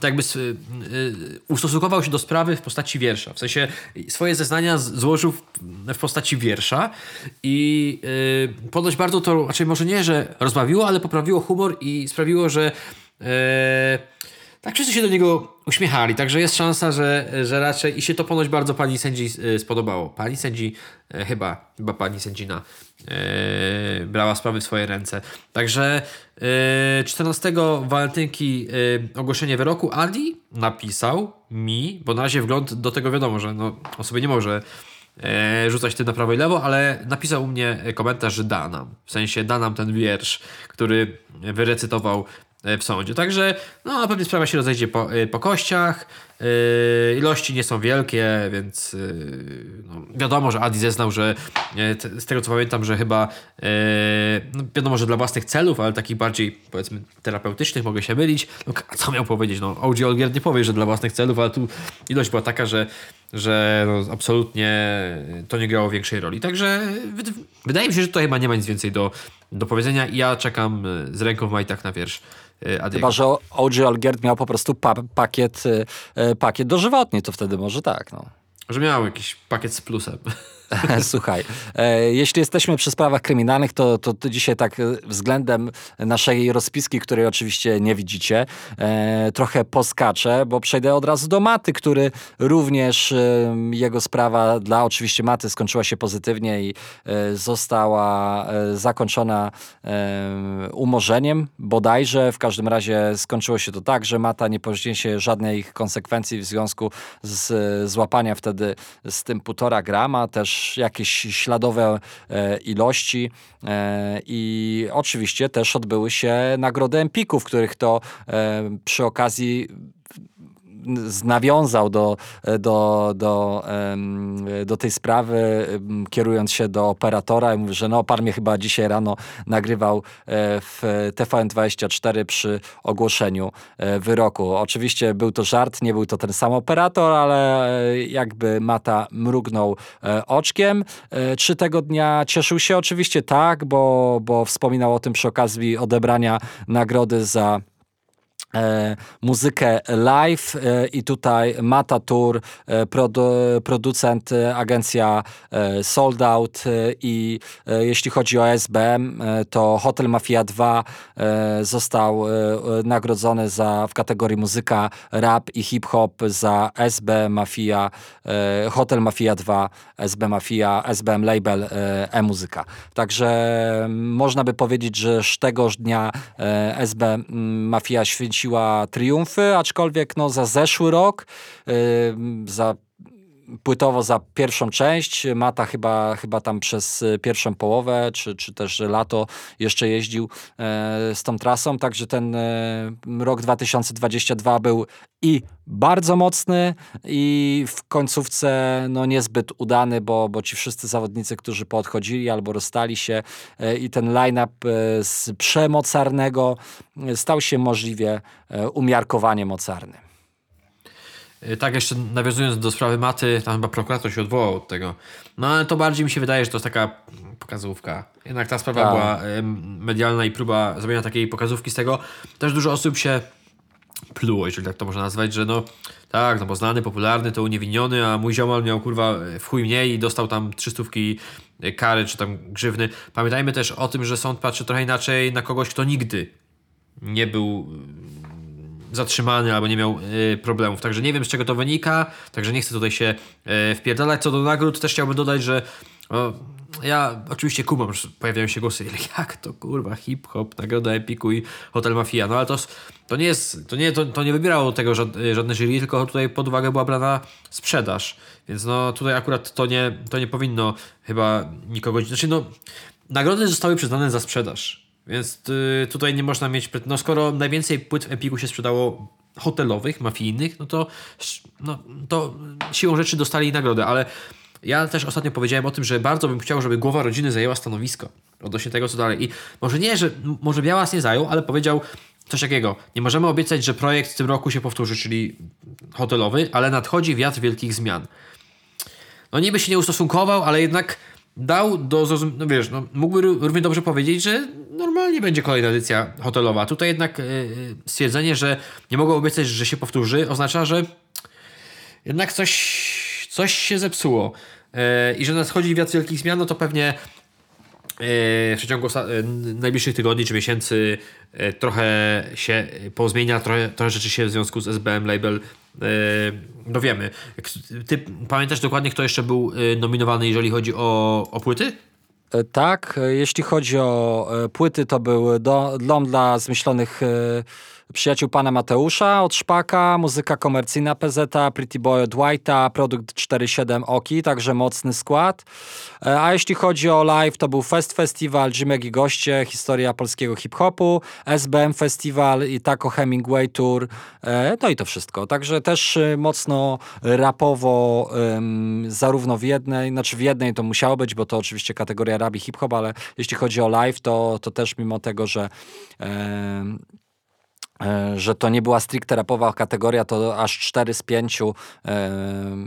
tak jakby y, y, ustosunkował się do sprawy w postaci wiersza. W sensie swoje zeznania złożył w postaci wiersza i yy, ponoć bardzo to, raczej może nie, że rozbawiło, ale poprawiło humor i sprawiło, że yy, tak wszyscy się do niego uśmiechali, także jest szansa, że, że raczej i się to ponoć bardzo pani sędzi e, spodobało. Pani sędzi, e, chyba, chyba pani sędzina e, brała sprawy w swoje ręce. Także e, 14 walentynki ogłoszenie wyroku Adi napisał mi, bo na razie wgląd do tego wiadomo, że no, on sobie nie może rzucać tym na prawo i lewo, ale napisał u mnie komentarz, że da nam. W sensie da nam ten wiersz, który wyrecytował w sądzie. Także no, pewnie sprawa się rozejdzie po, e, po kościach. Yy, ilości nie są wielkie, więc yy, no, wiadomo, że Adi zeznał, że yy, z tego co pamiętam, że chyba no, wiadomo, że dla własnych celów, ale takich bardziej powiedzmy terapeutycznych mogę się mylić. No, co miał powiedzieć? No, OG Olgier nie powie, że dla własnych celów, ale tu ilość była taka, że, że no, absolutnie to nie grało większej roli. Także wydaje mi się, że tutaj chyba nie ma nic więcej do, do powiedzenia i ja czekam z ręką w majtach na wiersz Adiego. Chyba, że OG Algierd miał po prostu pa pakiet, y, y, pakiet dożywotni, to wtedy może tak. No. Że miał jakiś pakiet z plusem. Słuchaj, e, jeśli jesteśmy przy sprawach kryminalnych, to, to, to, dzisiaj tak e, względem naszej rozpiski, której oczywiście nie widzicie, e, trochę poskaczę, bo przejdę od razu do Maty, który również e, jego sprawa dla oczywiście Maty skończyła się pozytywnie i e, została e, zakończona umorzeniem bodajże. W każdym razie skończyło się to tak, że Mata nie poniesie żadnych konsekwencji w związku z złapania wtedy z tym półtora grama, też jakieś śladowe e, ilości e, i oczywiście też odbyły się nagrody Empiku, w których to e, przy okazji nawiązał do, do, do, do tej sprawy, kierując się do operatora i mówi, że no pan mnie chyba dzisiaj rano nagrywał w TVN24 przy ogłoszeniu wyroku. Oczywiście był to żart, nie był to ten sam operator, ale jakby Mata mrugnął oczkiem. Czy tego dnia cieszył się? Oczywiście tak, bo, bo wspominał o tym przy okazji odebrania nagrody za E, muzykę live e, i tutaj Mata Tour, e, produ, producent, e, agencja e, Sold Out e, i jeśli chodzi o SBM, to Hotel Mafia 2 został nagrodzony za, w kategorii muzyka rap i hip-hop za SB Mafia, Hotel Mafia 2, SB Mafia, SBM Label e-muzyka. Także można by powiedzieć, że tegoż dnia SB Mafia święci odnosiła triumfy, aczkolwiek no, za zeszły rok, za płytowo za pierwszą część. Mata chyba, chyba tam przez pierwszą połowę, czy, czy też lato jeszcze jeździł z tą trasą, także ten rok 2022 był i bardzo mocny i w końcówce no niezbyt udany, bo, bo ci wszyscy zawodnicy, którzy podchodzili albo rozstali się i ten line-up z przemocarnego stał się możliwie umiarkowanie mocarny. Y, tak, jeszcze nawiązując do sprawy maty, tam chyba prokurator się odwołał od tego. No ale to bardziej mi się wydaje, że to jest taka pokazówka. Jednak ta sprawa tak. była medialna i próba zrobienia takiej pokazówki z tego. Też dużo osób się pluło, jeżeli tak to można nazwać, że no tak, no bo znany, popularny, to uniewinniony, a mój ziomal miał kurwa w chuj mniej i dostał tam trzystówki y, kary czy tam grzywny. Pamiętajmy też o tym, że sąd patrzy trochę inaczej na kogoś, kto nigdy nie był zatrzymany albo nie miał y, problemów. Także nie wiem z czego to wynika, także nie chcę tutaj się y, wpierdalać. Co do nagród też chciałbym dodać, że o, ja oczywiście kumam, że pojawiają się głosy, jak to kurwa hip-hop, nagroda Epiku i Hotel Mafia, no ale to, to nie jest, to nie, to, to nie wybierało tego żadne, żadne jury, tylko tutaj pod uwagę była brana sprzedaż, więc no tutaj akurat to nie, to nie powinno chyba nikogo, znaczy no nagrody zostały przyznane za sprzedaż, więc y, tutaj nie można mieć. No skoro najwięcej płyt w Epiku się sprzedało hotelowych, mafijnych, no to, no, to siłą rzeczy dostali nagrodę, ale ja też ostatnio powiedziałem o tym, że bardzo bym chciał, żeby głowa rodziny zajęła stanowisko odnośnie tego, co dalej. I może nie, że może Białas nie zajął, ale powiedział coś takiego. Nie możemy obiecać, że projekt w tym roku się powtórzy, czyli hotelowy, ale nadchodzi wiatr wielkich zmian. No niby się nie ustosunkował, ale jednak dał do zrozumienia, no wiesz, no, mógłby równie dobrze powiedzieć, że normalnie będzie kolejna edycja hotelowa. Tutaj jednak yy, stwierdzenie, że nie mogą obiecać, że się powtórzy, oznacza, że jednak coś, coś się zepsuło. Yy, I że nadchodzi wiatr wielkich zmian, no to pewnie w przeciągu najbliższych tygodni czy miesięcy trochę się pozmienia, trochę, trochę rzeczy się w związku z SBM Label dowiemy. Ty pamiętasz dokładnie, kto jeszcze był nominowany, jeżeli chodzi o, o płyty? E, tak, e, jeśli chodzi o e, płyty, to był dom dla zmyślonych Przyjaciół pana Mateusza od Szpaka, muzyka komercyjna PZ, Pretty Boy od White'a, produkt 4.7 Oki, także mocny skład. A jeśli chodzi o live, to był Fest Festival, Jimek i goście, historia polskiego hip-hopu, SBM Festival i Taco Hemingway Tour, no i to wszystko. Także też mocno rapowo, zarówno w jednej, znaczy w jednej to musiało być, bo to oczywiście kategoria rabi hip-hop, ale jeśli chodzi o live, to, to też mimo tego, że E, że to nie była stricte rapowa kategoria, to aż 4 z 5 e,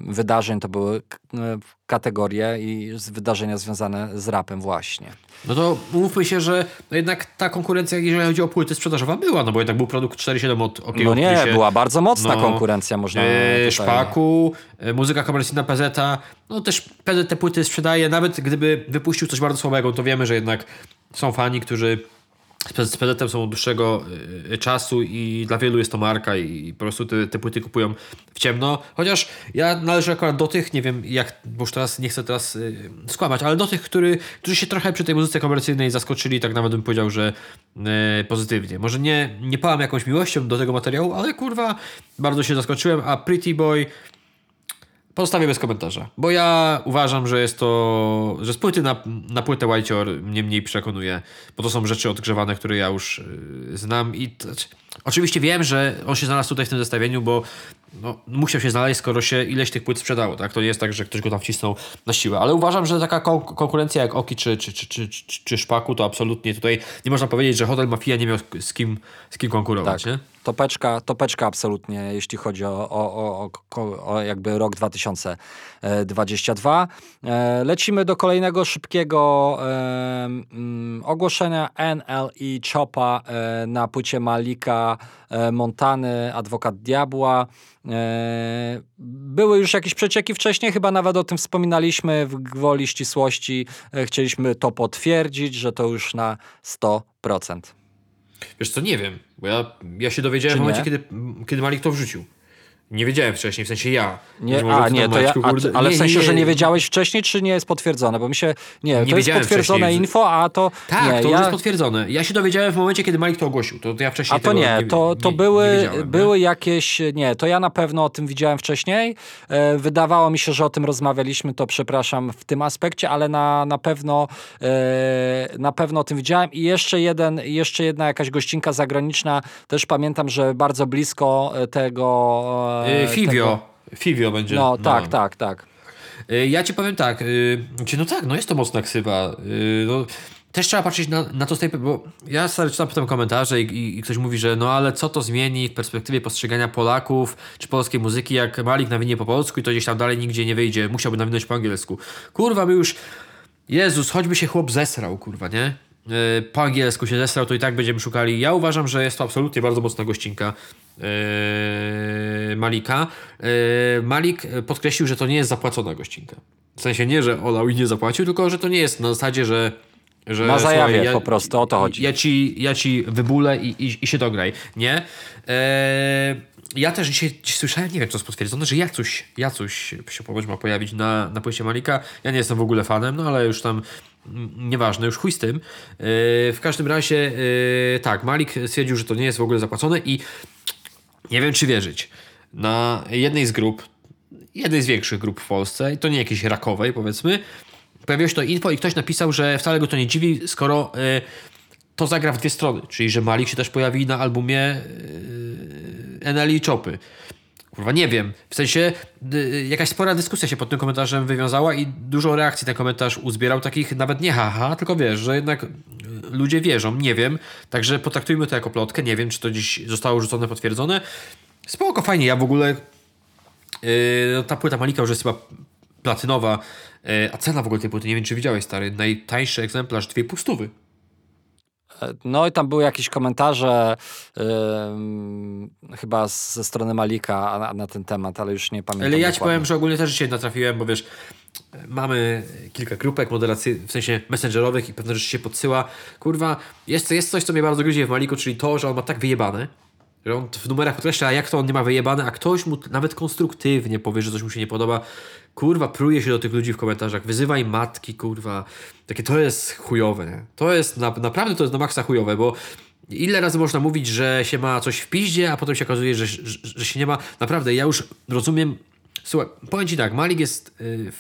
wydarzeń to były e, kategorie i wydarzenia związane z rapem właśnie. No to mówmy się, że no jednak ta konkurencja, jeżeli chodzi o płyty sprzedażowa była, no bo jednak był produkt 4.7 od Okiego No nie, była bardzo mocna no, konkurencja, można e, Szpaku, e, muzyka komercyjna PZ, no też PZ te płyty sprzedaje, nawet gdyby wypuścił coś bardzo słabego, to wiemy, że jednak są fani, którzy z PZ są od dłuższego y, czasu i dla wielu jest to marka i po prostu te, te płyty kupują w ciemno. Chociaż ja należę akurat do tych, nie wiem jak, bo już teraz nie chcę teraz y, skłamać, ale do tych, który, którzy się trochę przy tej muzyce komercyjnej zaskoczyli, tak nawet bym powiedział, że y, pozytywnie. Może nie, nie pałam jakąś miłością do tego materiału, ale kurwa bardzo się zaskoczyłem, a Pretty Boy Pozostawię bez komentarza, bo ja uważam, że jest to, że z płyty na, na płytę Whiteor mnie mniej przekonuje, bo to są rzeczy odgrzewane, które ja już yy, znam i to, oczywiście wiem, że on się znalazł tutaj w tym zestawieniu, bo no, musiał się znaleźć, skoro się ileś tych płyt sprzedało, tak? To nie jest tak, że ktoś go tam wcisnął na siłę, ale uważam, że taka kon konkurencja jak Oki czy, czy, czy, czy, czy, Szpaku, to absolutnie tutaj nie można powiedzieć, że Hotel Mafia nie miał z kim, z kim konkurować, tak. nie? Topeczka, topeczka absolutnie, jeśli chodzi o, o, o, o, jakby rok 2022. E, lecimy do kolejnego szybkiego mm, ogłoszenia NLE Chopa e, na płycie Malika Montany, Adwokat Diabła. Były już jakieś przecieki wcześniej, chyba nawet o tym wspominaliśmy w gwoli ścisłości. Chcieliśmy to potwierdzić, że to już na 100%. Wiesz co, nie wiem, bo ja, ja się dowiedziałem w momencie, kiedy, kiedy Malik to wrzucił. Nie wiedziałem wcześniej, w sensie ja. Nie, a, nie, to ja, a, ale nie, w sensie, nie, że nie wiedziałeś wcześniej, czy nie jest potwierdzone? Bo mi się, nie, nie to jest potwierdzone wcześniej. info, a to Tak, nie, to ja... jest potwierdzone. Ja się dowiedziałem w momencie, kiedy Malik to ogłosił, to, to ja wcześniej A to nie, to, to były, były jakieś, nie, to ja na pewno o tym widziałem wcześniej. E, wydawało mi się, że o tym rozmawialiśmy, to przepraszam w tym aspekcie, ale na, na pewno e, na pewno o tym widziałem i jeszcze jeden, jeszcze jedna jakaś gościnka zagraniczna, też pamiętam, że bardzo blisko tego Yy, Fivio. Fivio będzie. No, no, tak, tak, tak. Yy, ja ci powiem tak, no tak, no jest to mocna ksywa. No, też trzeba patrzeć na, na to z tej, bo ja stary czytam potem komentarze i, i, ktoś mówi, że no ale co to zmieni w perspektywie postrzegania Polaków czy polskiej muzyki, jak Malik nawinie po polsku i to gdzieś tam dalej nigdzie nie wyjdzie, musiałby nawinąć po angielsku. Kurwa, by już, Jezus, choćby się chłop zesrał, kurwa, nie? E, po angielsku się zesrał, to i tak będziemy szukali. Ja uważam, że jest to absolutnie bardzo mocna gościnka Malika. Yy, Malik podkreślił, że to nie jest zapłacona gościnka. W sensie nie, że olał i nie zapłacił, tylko że to nie jest na zasadzie, że że, Na zajawie słuchaj, ja, po prostu, o to chodzi. Ja ci, ja ci wybulę i, i, i się dograj, nie? Eee, ja też dzisiaj, dzisiaj słyszałem, nie wiem, to jest potwierdzone, że Jacuś, Jacuś się ponoć ma pojawić na, na płycie Malika. Ja nie jestem w ogóle fanem, no ale już tam nieważne, już chuj z tym. W każdym razie, tak, Malik stwierdził, że to nie jest w ogóle zapłacone i nie wiem, czy wierzyć. Na jednej z grup, jednej z większych grup w Polsce, i to nie jakiejś rakowej, powiedzmy, pojawiło się to info i ktoś napisał, że wcale go to nie dziwi, skoro yy, to zagra w dwie strony. Czyli, że Malik się też pojawi na albumie yy, NL i Chopy. Kurwa, nie wiem. W sensie y, jakaś spora dyskusja się pod tym komentarzem wywiązała i dużo reakcji ten komentarz uzbierał, takich nawet nie haha, tylko wiesz, że jednak y, ludzie wierzą, nie wiem. Także potraktujmy to jako plotkę, nie wiem, czy to dziś zostało rzucone, potwierdzone. Spoko, fajnie, ja w ogóle yy, ta płyta Malika już jest chyba platynowa, a cena w ogóle tej płyty, nie wiem, czy widziałeś, stary, najtańszy egzemplarz, dwie pustówy. No i tam były jakieś komentarze yy, chyba ze strony Malika na, na, ten temat, ale już nie pamiętam. Ale ja ci powiem, że ogólnie też się natrafiłem, bo wiesz, mamy kilka grupek moderacyjnych, w sensie messengerowych i pewne rzeczy się podsyła. Kurwa, jest, jest coś, co mnie bardzo gryzie w Maliku, czyli to, że on ma tak wyjebane, że on w numerach podkreśla, jak to on nie ma wyjebane, a ktoś mu nawet konstruktywnie powie, że coś mu się nie podoba. Kurwa, pruje się do tych ludzi w komentarzach, wyzywaj matki, kurwa. Takie to jest chujowe, nie? To jest, na, naprawdę to jest na maksa chujowe, bo ile razy można mówić, że się ma coś w piździe, a potem się okazuje, że, że, że się nie ma. Naprawdę, ja już rozumiem. Słuchaj, powiem ci tak, Malik jest yy,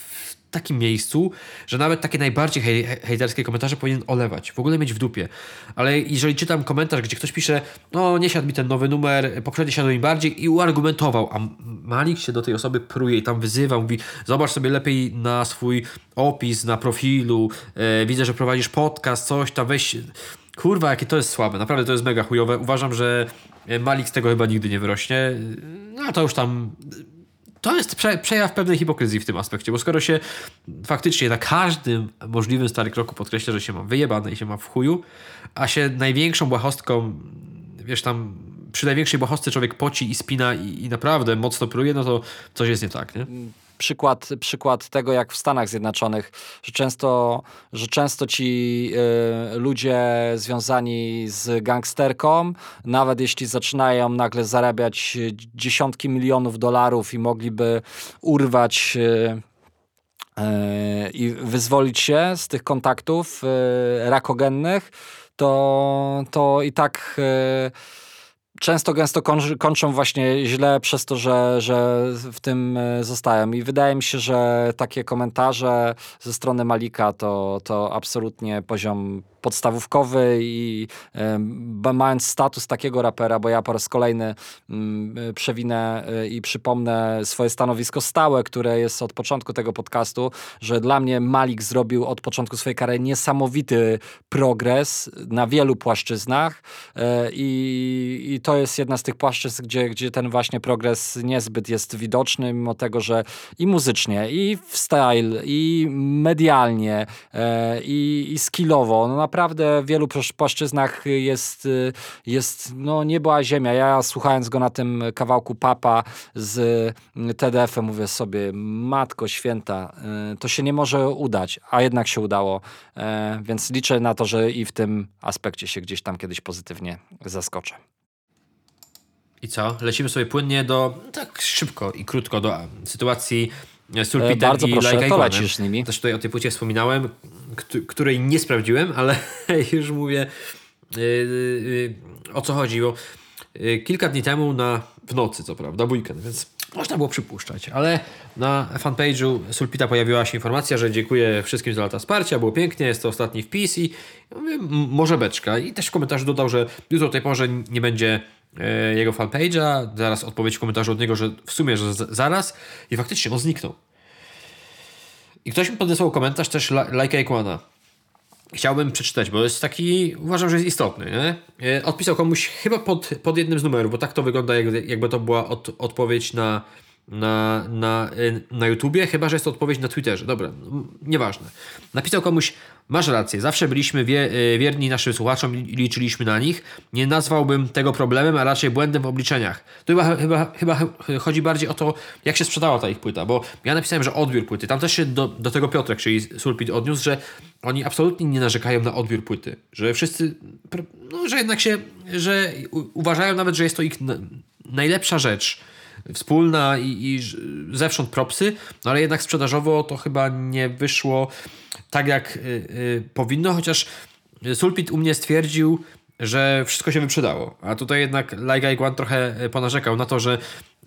takim miejscu, że nawet takie najbardziej hej, hejterskie komentarze powinien olewać, w ogóle mieć w dupie. Ale jeżeli czytam komentarz, gdzie ktoś pisze, no nie siadł mi ten nowy numer, poprzedni siadł mi bardziej i uargumentował, a Malik się do tej osoby pruje i tam wyzywa, mówi, zobacz sobie lepiej na swój opis, na profilu, e, widzę, że prowadzisz podcast, coś tam, weź... Kurwa, jakie to jest słabe, naprawdę to jest mega chujowe. Uważam, że Malik z tego chyba nigdy nie wyrośnie. No a to już tam to jest prze, przejaw pewnej hipokryzji w tym aspekcie, bo skoro się faktycznie na każdym możliwym stary kroku podkreśla, że się ma wyjebane i się ma w chuju, a się największą błahostką, wiesz tam, przy największej błahostce człowiek poci i spina i, i naprawdę mocno pruje, no to coś jest nie tak, nie? Przykład, przykład tego, jak w Stanach Zjednoczonych, że często, że często ci y, ludzie związani z gangsterką, nawet jeśli zaczynają nagle zarabiać dziesiątki milionów dolarów i mogliby urwać y, i wyzwolić się z tych kontaktów rakogennych, to, to i tak często gęsto kończą właśnie źle przez to, że, że w tym e, zostają. I wydaje mi się, że takie komentarze ze strony Malika to, to absolutnie poziom podstawówkowy i e, mając status takiego rapera, bo ja po raz kolejny mm, e, przewinę e, i przypomnę swoje stanowisko stałe, które jest od początku tego podcastu, że dla mnie Malik zrobił od początku swojej kariery niesamowity progres na wielu płaszczyznach i, i to jest jedna z tych płaszczyzn, gdzie, gdzie ten właśnie progres niezbyt jest widoczny, mimo tego, że i muzycznie, i w style, i medialnie, i, i skillowo, no naprawdę w wielu płaszczyznach jest, jest no niebo a ziemia. Ja słuchając go na tym kawałku Papa z TDF-em mówię sobie, matko święta, y, to się nie może udać, a jednak się udało. E, więc liczę na to, że i w tym aspekcie się gdzieś tam kiedyś pozytywnie zaskoczę. I co? Lecimy sobie płynnie do, tak szybko i krótko, do sytuacji z e, Bardzo i proszę, to lecisz z nimi. Też tutaj o tej płycie wspominałem, której nie sprawdziłem, ale już mówię yy, o co chodzi. Bo kilka dni temu na, w nocy, co prawda, weekend, więc można było przypuszczać, ale na fanpage'u Sulpita pojawiła się informacja, że dziękuję wszystkim za lata wsparcia, było pięknie, jest to ostatni wpis i mówię, może beczka. I też w komentarzu dodał, że jutro o tej porze nie będzie e, jego fanpage'a, zaraz odpowiedź w komentarzu od niego, że w sumie, że zaraz i faktycznie on zniknął. I ktoś mi podesłał komentarz też Like Aikwana. Chciałbym przeczytać, bo jest taki, uważam, że jest istotny. Nie? E, odpisał komuś chyba pod, pod jednym z numerów, bo tak to wygląda, jakby to była od, odpowiedź na, na, na, y, na YouTubie, chyba że jest to odpowiedź na Twitterze. Dobra, nieważne. Napisał komuś, masz rację, zawsze byliśmy wie, y, wierni naszym słuchaczom i liczyliśmy na nich. Nie nazwałbym tego problemem, a raczej błędem w obliczeniach. To chyba, chyba, chyba chodzi bardziej o to, jak się sprzedała ta ich płyta, bo ja napisałem, że odbiór płyty. Tam też się do, do tego Piotrek, czyli Sulpit odniósł, że oni absolutnie nie narzekają na odbiór płyty. Że wszyscy, no, że jednak się, że uważają nawet, że jest to ich najlepsza rzecz wspólna i, i zewsząd propsy, no ale jednak sprzedażowo to chyba nie wyszło tak jak y, y, powinno, chociaż Sulpit u mnie stwierdził, że wszystko się wyprzedało. A tutaj jednak Like One trochę ponarzekał na to, że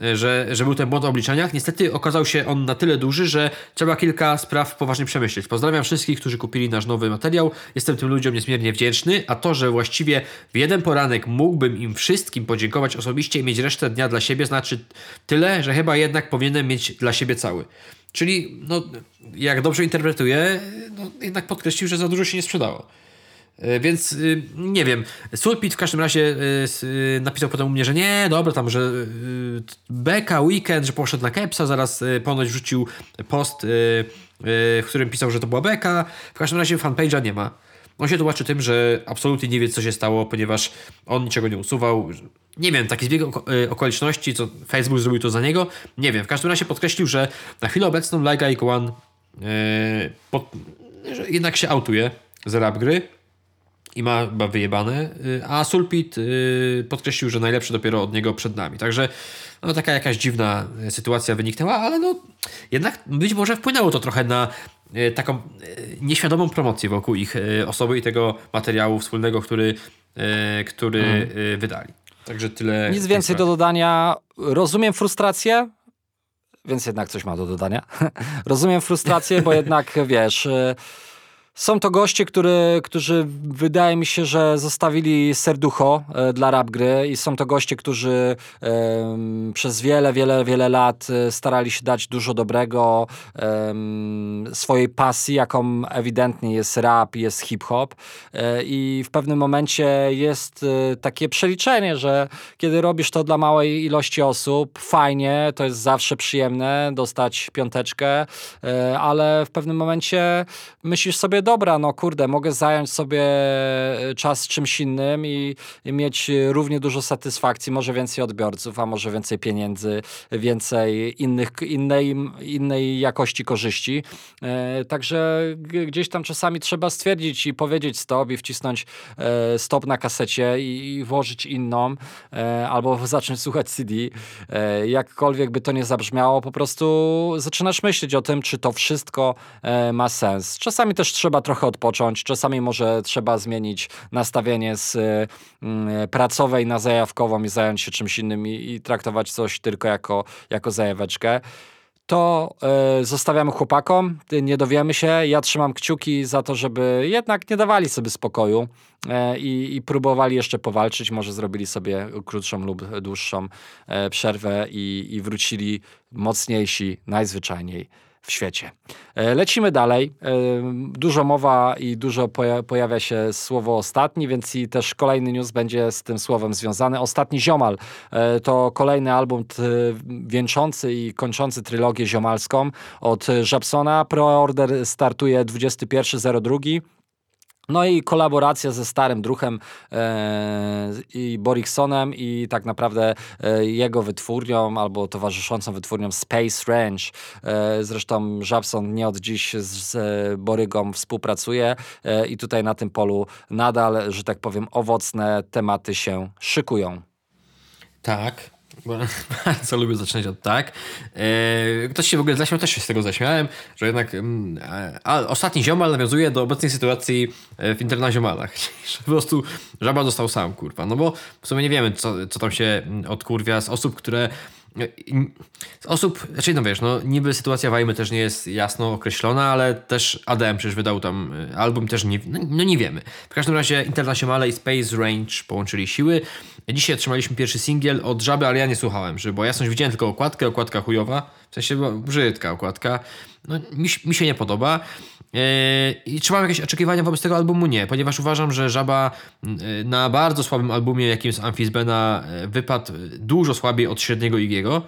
że, że był ten błąd w obliczeniach. Niestety okazał się on na tyle duży, że trzeba kilka spraw poważnie przemyśleć. Pozdrawiam wszystkich, którzy kupili nasz nowy materiał. Jestem tym ludziom niezmiernie wdzięczny, a to, że właściwie w jeden poranek mógłbym im wszystkim podziękować osobiście i mieć resztę dnia dla siebie, znaczy tyle, że chyba jednak powinienem mieć dla siebie cały. Czyli, no, jak dobrze interpretuję, no, jednak podkreślił, że za dużo się nie sprzedało. E, więc y, nie wiem. Sulpit w każdym razie y, y, napisał potem u mnie, że nie, dobra, tam, że Beka, Weekend, że poszedł na Kepsa, zaraz ponoć wrzucił post, w którym pisał, że to była Beka. W każdym razie fanpage'a nie ma. On się tłumaczy tym, że absolutnie nie wie, co się stało, ponieważ on niczego nie usuwał. Nie wiem, taki zbieg okoliczności, co Facebook zrobił to za niego. Nie wiem. W każdym razie podkreślił, że na chwilę obecną Like Ike One jednak się autuje z rap gry i ma, ma wyjebane, y, a Sulpit y, podkreślił, że najlepszy dopiero od niego przed nami. Także no, taka jakaś dziwna sytuacja wyniknęła, ale no jednak być może wpłynęło to trochę na y, taką nieświadomą promocję wokół ich osoby i tego materiału wspólnego, który, który hmm. wydali. Także tyle. Nic więcej do dodania. Rozumiem frustrację, więc jednak coś ma do dodania. Rozumiem frustrację, bo jednak wiesz są to goście, który, którzy wydaje mi się, że zostawili serducho e, dla rap gry i są to goście, którzy przez wiele, wiele, wiele lat e, starali się dać dużo dobrego swojej pasji, jaką ewidentnie jest rap, jest hip-hop e, i w pewnym momencie jest takie przeliczenie, że kiedy robisz to dla małej ilości osób, fajnie, to jest zawsze przyjemne dostać piąteczkę, ale w pewnym momencie myślisz sobie, dobra, no kurde, mogę zająć sobie e, czas czymś innym i, i mieć równie dużo satysfakcji, może więcej odbiorców, a może więcej pieniędzy, więcej innych, innej, innej jakości korzyści. E, także gdzieś tam czasami trzeba stwierdzić i powiedzieć stop i wcisnąć e, stop na kasecie i, i włożyć inną, e, albo zacząć słuchać CD. E, jakkolwiek by to nie zabrzmiało, po prostu zaczynasz myśleć o tym, czy to wszystko e, ma sens. Czasami też trzeba trochę odpocząć. Czasami może trzeba zmienić nastawienie z y, y, pracowej na zajawkową i zająć się czymś innym i, i traktować coś tylko jako, jako zajaweczkę to y, zostawiamy chłopakom, nie dowiemy się. Ja trzymam kciuki za to, żeby jednak nie dawali sobie spokoju y, i, próbowali jeszcze powalczyć. Może zrobili sobie krótszą lub dłuższą y, przerwę i, i wrócili mocniejsi najzwyczajniej w świecie. E, lecimy dalej. E, dużo mowa i dużo pojawia się słowo ostatni, więc i też kolejny news będzie z tym słowem związany. Ostatni Ziomal e, to kolejny album wieńczący i kończący trylogię ziomalską od Żabsona. Preorder startuje 21.02. No i kolaboracja ze starym druhem e, i Boriksonem i tak naprawdę e, jego wytwórnią albo towarzyszącą wytwórnią Space Range. E, zresztą Żabson nie od dziś z, z Borygą współpracuje e, i tutaj na tym polu nadal, że tak powiem, owocne tematy się szykują. Tak. Bardzo lubię zaczynać od tak. E, ktoś się w ogóle zaśmiał, też się z tego zaśmiałem, że jednak mm, a, ostatni ziomal nawiązuje do obecnej sytuacji e, w internaziomalach. że po prostu żaba dostał sam, kurwa. No bo w sumie nie wiemy, co, co tam się mm, odkurwia z osób, które osób, znaczy no wiesz, no niby sytuacja Wajmy też nie jest jasno określona, ale też ADM przecież wydał tam e, album, też nie, no, no nie wiemy. W każdym razie Internationale i Space Range połączyli siły. Dzisiaj otrzymaliśmy pierwszy singiel od Żaby, ale ja nie słuchałem, że, bo jasność widziałem tylko okładkę, okładka chujowa, w sensie brzydka okładka. No, mi, mi się nie podoba. E, I czy mam jakieś oczekiwania wobec tego albumu? Nie, ponieważ uważam, że Żaba e, na bardzo słabym albumie, jakim jest Amphizbena, e, wypadł dużo słabiej od średniego Igiego.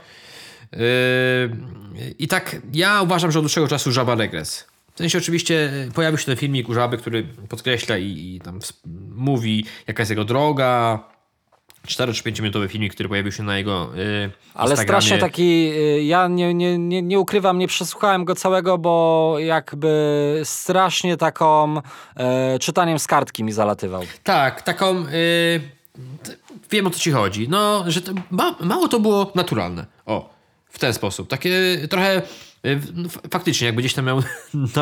I tak ja uważam, że od dłuższego czasu Żaba regres. W sensie oczywiście pojawił się ten filmik u Żaby, który podkreśla i, i tam mówi, jaka jest jego droga, 4 czy 5 minutowy filmik, który pojawił się na jego yy, Ale strasznie taki, yy, ja nie, nie, nie, nie ukrywam, nie przesłuchałem go całego, bo jakby strasznie taką yy, czytaniem z kartki mi zalatywał. Tak, taką, y, wiem o co ci chodzi, no, że to, ma, mało to było naturalne, o, w ten sposób, takie trochę no, faktycznie, jakby gdzieś tam miał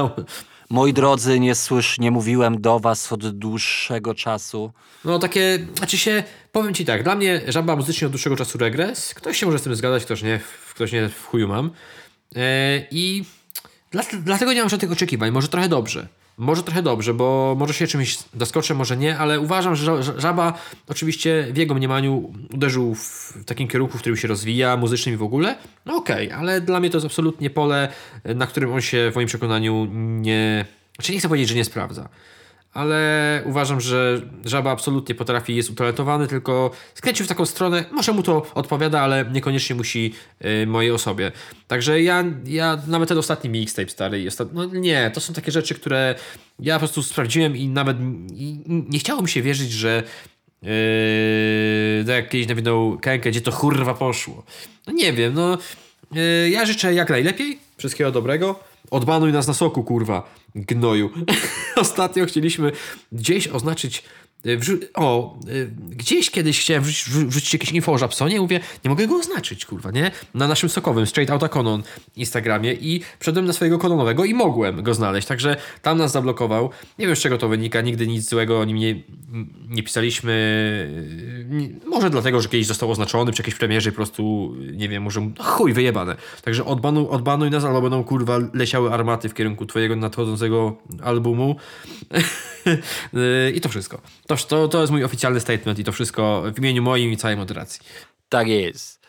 Moi drodzy, nie słysz, nie mówiłem do was od dłuższego czasu. No takie, znaczy się, powiem ci tak, dla mnie żaba muzycznie od dłuższego czasu regres. Ktoś się może z tym zgadać, ktoś nie, ktoś nie w chuju mam. Yy, I dlatego nie mam żadnych oczekiwań, może trochę dobrze. Może trochę dobrze, bo może się czymś zaskoczę, może nie, ale uważam, że Żaba oczywiście w jego mniemaniu uderzył w takim kierunku, w którym się rozwija, muzycznym i w ogóle. No okej, okay, ale dla mnie to jest absolutnie pole, na którym on się w moim przekonaniu nie... Znaczy nie chcę powiedzieć, że nie sprawdza ale uważam, że Żaba absolutnie potrafi, jest utalentowany, tylko skręcił w taką stronę, może mu to odpowiada, ale niekoniecznie musi y, mojej osobie. Także ja, ja nawet ten ostatni mixtape stary, ostat... no nie, to są takie rzeczy, które ja po prostu sprawdziłem i nawet i, nie chciało mi się wierzyć, że yy, jak kiedyś nawinął gdzie to kurwa poszło. No nie wiem, no yy, ja życzę jak najlepiej, wszystkiego dobrego, odbanuj nas na soku, kurwa gnoju. Ostatnio chcieliśmy gdzieś oznaczyć o, e, gdzieś kiedyś chciałem wrzucić, wrzucić jakieś info o Żabsonie, mówię, nie mogę go oznaczyć, kurwa, nie? Na naszym sokowym, Straight Outta Conon Instagramie i wszedłem na swojego kononowego i mogłem go znaleźć, także tam nas zablokował. Nie wiem z czego to wynika, nigdy nic złego o nim nie, nie pisaliśmy. Może dlatego, że kiedyś został oznaczony przy jakiejś premierze i po prostu, nie wiem, może chuj, wyjebane. Także odbanuj, odbanuj nas, albo będą, kurwa, leciały armaty w kierunku twojego nadchodzącego albumu. I to wszystko. To, to, to jest mój oficjalny statement i to wszystko w imieniu moim i całej moderacji. Tak jest.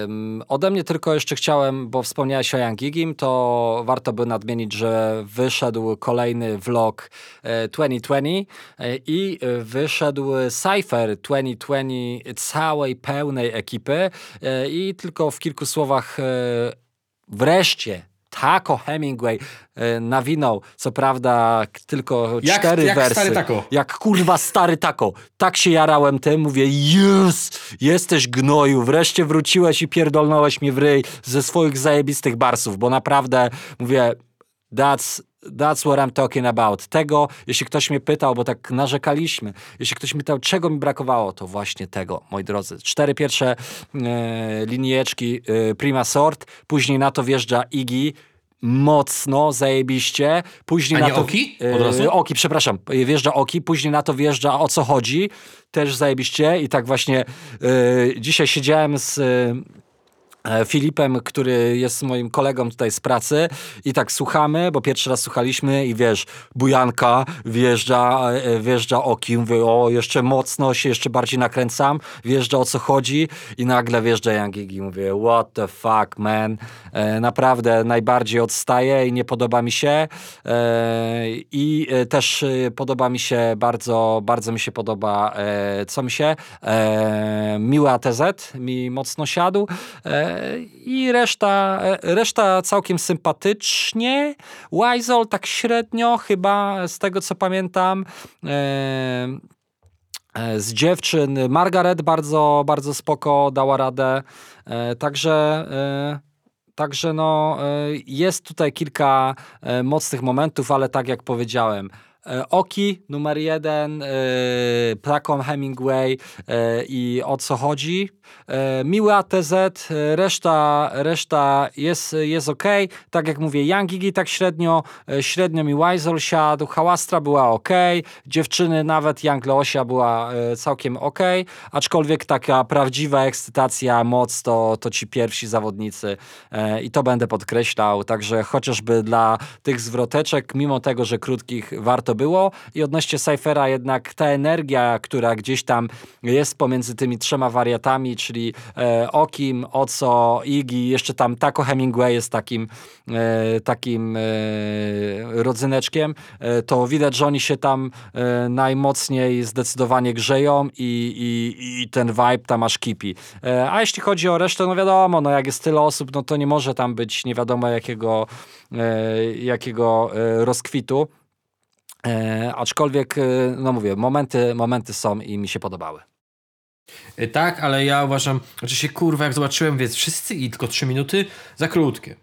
Um, ode mnie tylko jeszcze chciałem, bo wspomniałeś o Young Gigim, to warto by nadmienić, że wyszedł kolejny vlog e, 2020 e, i wyszedł Cypher 2020 całej pełnej ekipy e, i tylko w kilku słowach e, wreszcie Taco Hemingway e, nawinął, co prawda tylko jak, cztery jak wersy. Stary taco. Jak kurwa stary tako. Tak się jarałem tym, mówię, yes, jesteś gnoju, wreszcie wróciłeś i pierdolnąłeś mnie w ryj ze swoich zajebistych barsów, bo naprawdę, mówię, that's That's what I'm talking about. Tego, jeśli ktoś mnie pytał, bo tak narzekaliśmy, jeśli ktoś mnie pytał, czego mi brakowało, to właśnie tego, moi drodzy. Cztery pierwsze e, linijeczki e, Prima Sort, później na to wjeżdża Iggy, mocno, zajebiście. Później A na to, Oki? E, oki, przepraszam. Wjeżdża Oki, później na to wjeżdża O co chodzi. Też zajebiście i tak właśnie e, dzisiaj siedziałem z Filipem, który jest moim kolegą tutaj z pracy. I tak słuchamy, bo pierwszy raz słuchaliśmy i wiesz, bujanka wjeżdża, e, wjeżdża oki, mówię, o jeszcze mocno się jeszcze bardziej nakręcam, wjeżdża o co chodzi. I nagle wjeżdża Young Gigi, mówię, what the fuck man, e, naprawdę najbardziej odstaje i nie podoba mi się. I też podoba mi się bardzo, bardzo mi się podoba, co mi się, miły ATZ mi mocno siadł, i reszta, reszta całkiem sympatycznie. Wizol tak średnio, chyba z tego co pamiętam. E, e, z dziewczyn Margaret bardzo, bardzo spoko dała radę. E, także. Także no, jest tutaj kilka mocnych momentów, ale tak jak powiedziałem, Oki numer jeden, Placom Hemingway i o co chodzi. Miły ATZ, reszta, reszta jest, jest ok. Tak jak mówię, Young Gigi tak średnio, średnio mi Weisel siadł, Hałastra była ok, dziewczyny nawet Young Leosia była całkiem ok, aczkolwiek taka prawdziwa ekscytacja, moc to, to ci pierwsi zawodnicy i to będę podkreślał, także chociażby dla tych zwroteczek, mimo tego, że krótkich warto było i odnośnie Cyphera jednak ta energia, która gdzieś tam jest pomiędzy tymi trzema wariatami, czyli e, Okim, Oco, Iggy, jeszcze tam Taco Hemingway jest takim e, takim e, rodzyneczkiem, e, to widać, że oni się tam e, najmocniej zdecydowanie grzeją i, i, i ten vibe tam aż kipi. E, a jeśli chodzi o resztę, no wiadomo, no jak jest tyle osób, no to nie może tam być nie wiadomo jakiego, jakiego rozkwitu. E, aczkolwiek, e, no mówię, momenty, momenty są i mi się podobały. E, tak, ale ja uważam, znaczy się kurwa, jak zobaczyłem, więc wszyscy i tylko 3 minuty za krótkie.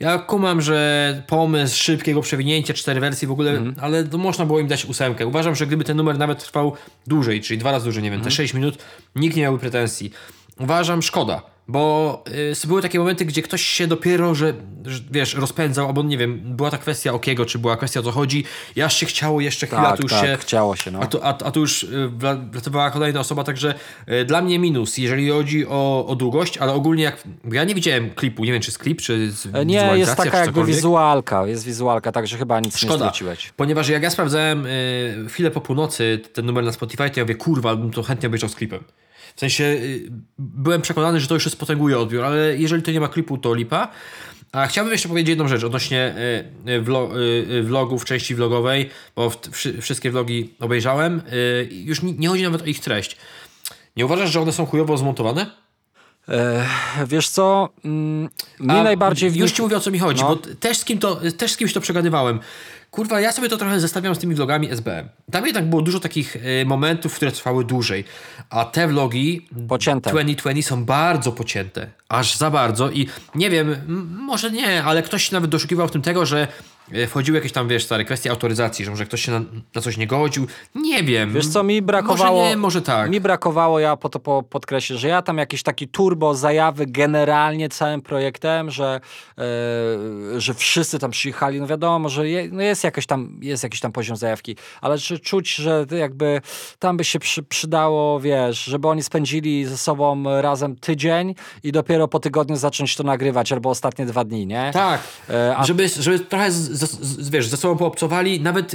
Ja kumam, że pomysł szybkiego przewinięcia, cztery wersje w ogóle, mm. ale to można było im dać ósemkę. Uważam, że gdyby ten numer nawet trwał dłużej, czyli dwa razy dłużej, nie wiem, mm. te 6 mhm. minut, nikt nie miałby pretensji. Uważam, szkoda bo y, były takie momenty, gdzie ktoś się dopiero, że, że, wiesz, rozpędzał, albo nie wiem, była ta kwestia Okiego, czy była kwestia o co chodzi, aż się chciało jeszcze chwilę, tak, tu już tak, się... chciało się, no. A tu, a, a tu już y, wlatowała kolejna osoba, także y, dla mnie minus, jeżeli chodzi o, o długość, ale ogólnie jak... Ja nie widziałem klipu, nie wiem, czy jest klip, czy z e, Nie, jest taka jakby wizualka, jest wizualka, także chyba nic Szkoda, nie zwróciłeś. ponieważ jak ja sprawdzałem y, chwilę po północy ten numer na Spotify, to ja mówię, kurwa, bym to chętnie obejrzał z klipem. W sensie y, byłem przekonany, że to już spotęguje odbiór, ale jeżeli to nie ma klipu, to lipa. A chciałbym jeszcze powiedzieć jedną rzecz odnośnie y, y, vlog, vlogów, części vlogowej, bo wszystkie vlogi obejrzałem. Już nie chodzi nawet o ich treść. Nie uważasz, że one są chujowo zmontowane? wiesz co, mm, mi A, najbardziej... Już ci mówię o co mi chodzi, no. bo też z, kim to, też z kimś to przegadywałem. Kurwa, ja sobie to trochę zestawiam z tymi vlogami SBM. Tam jednak było dużo takich y, momentów, które trwały dłużej. A te vlogi pocięte. 2020 są bardzo pocięte. Aż za bardzo. I nie wiem, może nie, ale ktoś się nawet doszukiwał w tym tego, że E, wchodziły jakieś tam, wiesz, stare kwestie autoryzacji, że może ktoś się na, na, coś nie godził. Nie wiem. Wiesz co, mi brakowało... Może nie, może tak. Mi brakowało, ja po to po, podkreślę, że ja tam jakiś taki turbo zajawy generalnie całym projektem, że, e, że wszyscy tam przyjechali, no wiadomo, że je, no jest, jakoś tam, jest jakiś tam poziom zajawki, ale czy czuć, że jakby tam by się przy, przydało, wiesz, żeby oni spędzili ze sobą razem tydzień i dopiero po tygodniu zacząć to nagrywać, albo ostatnie dwa dni, nie? Tak, e, a... żeby, żeby trochę z, z, wiesz, ze sobą poobcowali, nawet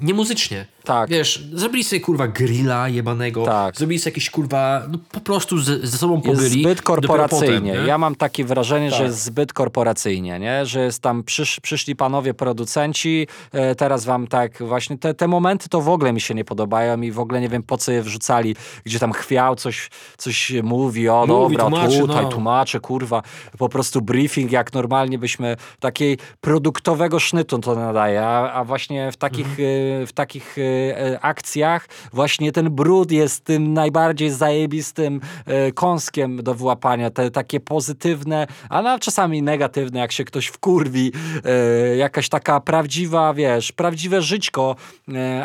nie muzycznie. Tak. Wiesz, zrobili sobie kurwa grilla jebanego, tak. zrobili sobie jakieś kurwa, no po prostu ze, ze sobą pobyli. Jest zbyt korporacyjnie. Potem, ja mam takie wrażenie, tak. że jest zbyt korporacyjnie, nie? Że jest tam, przysz, przyszli panowie producenci, e, teraz wam tak właśnie, te, te momenty to w ogóle mi się nie podobają i w ogóle nie wiem po co je wrzucali, gdzie tam chwiał coś, coś mówi, o mówi, dobra, tłumaczy, tutaj no. tłumaczę, kurwa, po prostu briefing, jak normalnie byśmy takiej produktowego sznytu to nadaje, a, a właśnie w takich, mhm. w takich e, akcjach właśnie ten brud jest tym najbardziej zajebistym e, kąskiem do wyłapania. Te takie pozytywne, a nawet czasami negatywne, jak się ktoś wkurwi, jakaś taka prawdziwa, wiesz, prawdziwe żyćko,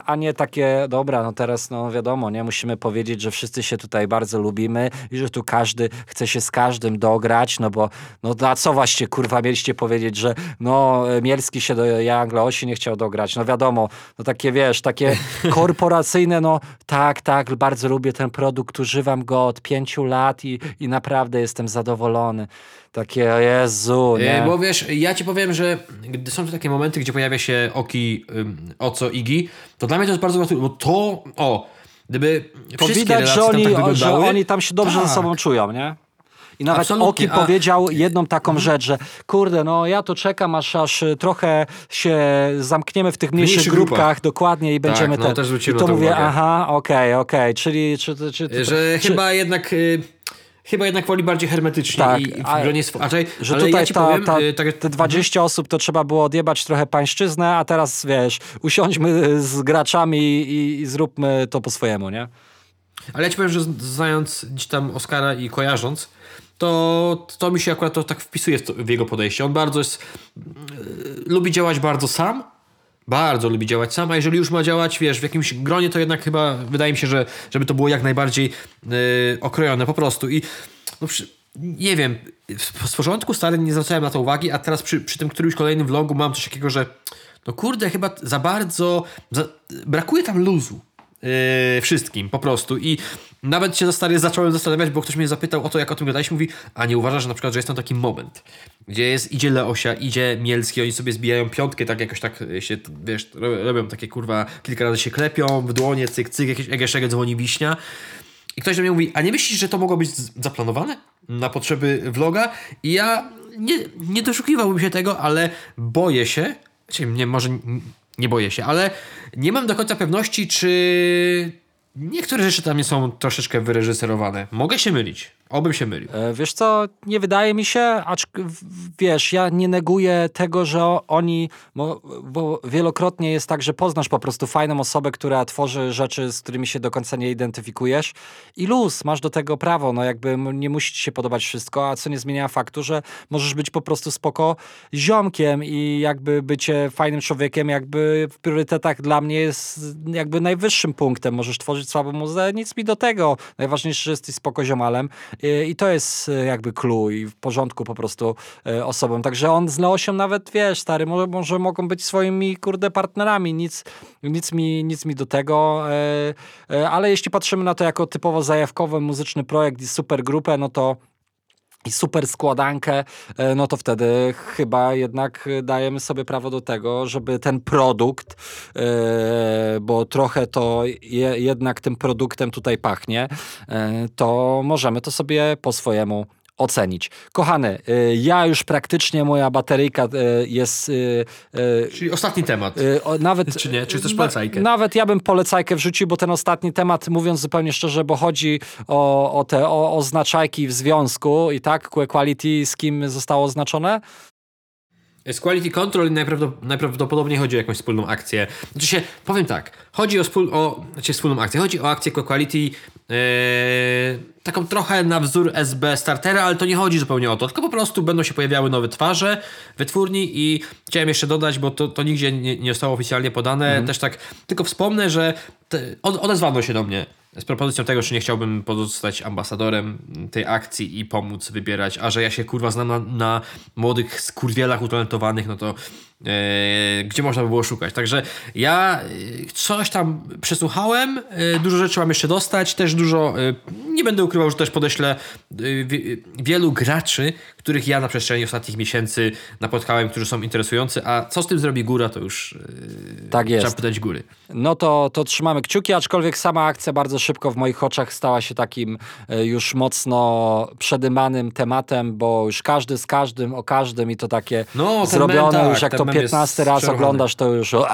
a nie takie, dobra, no teraz no wiadomo, nie, musimy powiedzieć, że wszyscy się tutaj bardzo lubimy i że tu każdy chce się z każdym dograć, no bo no na co właśnie kurwa mieliście powiedzieć, że no Mielski się do ja Anglo-Osi nie chciał dograć. No wiadomo, no takie wiesz, takie korporacyjne, no tak, tak, bardzo lubię ten produkt, używam go od pięciu lat i, i naprawdę jestem zadowolony. Takie, Jezu, nie? E, bo wiesz, ja ci powiem, że gdy są to takie momenty, gdzie pojawia się Oki, Oco, Igi, to dla mnie to jest bardzo ważne, bo to, o, gdyby to widać, że oni, tak że oni tam się dobrze tak. ze sobą czują, nie? I nawet Absolutnie. Oki A... powiedział jedną taką mhm. rzecz, że kurde, no ja to czekam, aż, aż trochę się zamkniemy w tych mniejszych, mniejszych grupkach, grupach. dokładnie i tak, będziemy no, I to mówię, uwagę. aha, okej, okay, okej, okay. czyli... Czy, czy, czy, że czy, chyba jednak... Y chyba jednak woli bardziej hermetycznie tak, i w gronie raczej, Że tutaj ja ta, powiem, ta, y, tak, te 20 mhm. osób to trzeba było odjebać trochę pańszczyznę, a teraz wiesz, usiądźmy z graczami i, i zróbmy to po swojemu, nie? Ale ja ci powiem, że znając gdzieś tam Oscara i kojarząc, to, to mi się akurat to tak wpisuje w, jego podejście. On bardzo jest, yy, lubi działać bardzo sam, bardzo lubi działać sama. Jeżeli już ma działać, wiesz, w jakimś gronie, to jednak chyba wydaje mi się, że żeby to było jak najbardziej yy, okrojone po prostu. I no, przy, nie wiem, z porządku stary nie zwracałem na to uwagi, a teraz przy, przy tym którymś kolejnym vlogu mam coś takiego, że no kurde, chyba za bardzo za, brakuje tam luzu. Yy, wszystkim po prostu. I nawet się stary zacząłem zastanawiać, bo ktoś mnie zapytał o to, jak o tym gadaliśmy. Mówi, a nie uważasz, że na przykład, że jest tam taki moment, gdzie jest, idzie Leosia, idzie Mielski, oni sobie zbijają piątkę, tak jakoś tak się, wiesz, robią takie kurwa, kilka razy się klepią w dłonie, cyk, cyk, jakieś, jakieś dzwoni wiśnia. I ktoś do mnie mówi, a nie myślisz, że to mogło być zaplanowane na potrzeby vloga? I ja nie, nie doszukiwałbym się tego, ale boję się, czyli nie, może nie boję się, ale nie mam do końca pewności, czy niektóre rzeczy tam są troszeczkę wyreżyserowane. Mogę się mylić. Obym się mylił. E, wiesz co, nie wydaje mi się, acz wiesz, ja nie neguję tego, że oni, bo, wielokrotnie jest tak, że poznasz po prostu fajną osobę, która tworzy rzeczy, z którymi się do końca nie identyfikujesz i luz, masz do tego prawo, no jakby nie musi ci się podobać wszystko, a co nie zmienia faktu, że możesz być po prostu spoko ziomkiem i jakby bycie fajnym człowiekiem jakby w priorytetach dla mnie jest jakby najwyższym punktem. Możesz tworzyć słabą muzę, nic mi do tego. Najważniejsze, że jesteś spoko ziomalem i to jest e, jakby clue i w porządku po prostu e, osobą. Także on z Leosiem nawet, wiesz, stary, może, może mogą być swoimi, kurde, partnerami. Nic, nic, mi, nic mi do tego. E, ale jeśli patrzymy na to jako typowo zajawkowy muzyczny projekt i super grupę, no to i super składankę, e, no to wtedy chyba jednak dajemy sobie prawo do tego, żeby ten produkt, e, bo trochę to jednak tym produktem tutaj pachnie, e, to możemy to sobie po swojemu ocenić. Kochany, y, ja już praktycznie moja bateryjka y, jest... Y, Czyli ostatni temat. Nawet, Czy nie? Czy chcesz polecajkę? Nawet ja bym polecajkę wrzucił, bo ten ostatni temat, mówiąc zupełnie szczerze, bo chodzi o, o te o, oznaczajki w związku i tak, quality z kim zostało oznaczone? Z Quality Control najprawdopodobniej chodzi o jakąś wspólną akcję. Znaczy się, powiem tak, chodzi o, spól, o znaczy wspólną akcję, chodzi o akcję Quality yy, taką trochę na wzór SB Startera, ale to nie chodzi zupełnie o to, tylko po prostu będą się pojawiały nowe twarze wytwórni i chciałem jeszcze dodać, bo to, to nigdzie nie, nie zostało oficjalnie podane, mhm. też tak tylko wspomnę, że te, odezwano się do mnie z propozycją tego, czy nie chciałbym pozostać ambasadorem tej akcji i pomóc wybierać, a że ja się kurwa znam na, na młodych skurwielach utalentowanych, no to gdzie można by było szukać. Także ja e, coś tam przesłuchałem, e, dużo rzeczy mam jeszcze dostać, też dużo, nie będę ukrywał, że też podeślę wielu graczy, których ja na przestrzeni ostatnich miesięcy napotkałem, którzy są interesujący, a co z tym zrobi góra, to już tak jest. trzeba pytać góry. No to, to trzymamy kciuki, aczkolwiek sama akcja bardzo szybko w moich oczach stała się takim już mocno przedymanym tematem, bo już każdy z każdym o każdym i to takie no, zrobione już jak to 15 raz oglądasz, to już o,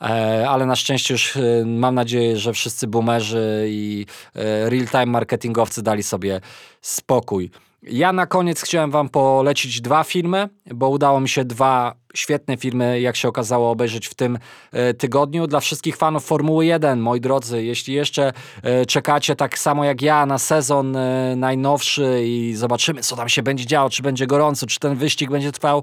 e, ale na szczęście już e, mam nadzieję, że wszyscy boomerzy i e, real-time marketingowcy dali sobie spokój. Ja na koniec chciałem wam polecić dwa filmy, bo udało mi się dwa świetne filmy, jak się okazało, obejrzeć w tym e, tygodniu. Dla wszystkich fanów Formuły 1, moi drodzy, jeśli jeszcze e, czekacie tak samo jak ja na sezon e, najnowszy i zobaczymy, co tam się będzie działo, czy będzie gorąco, czy ten wyścig będzie trwał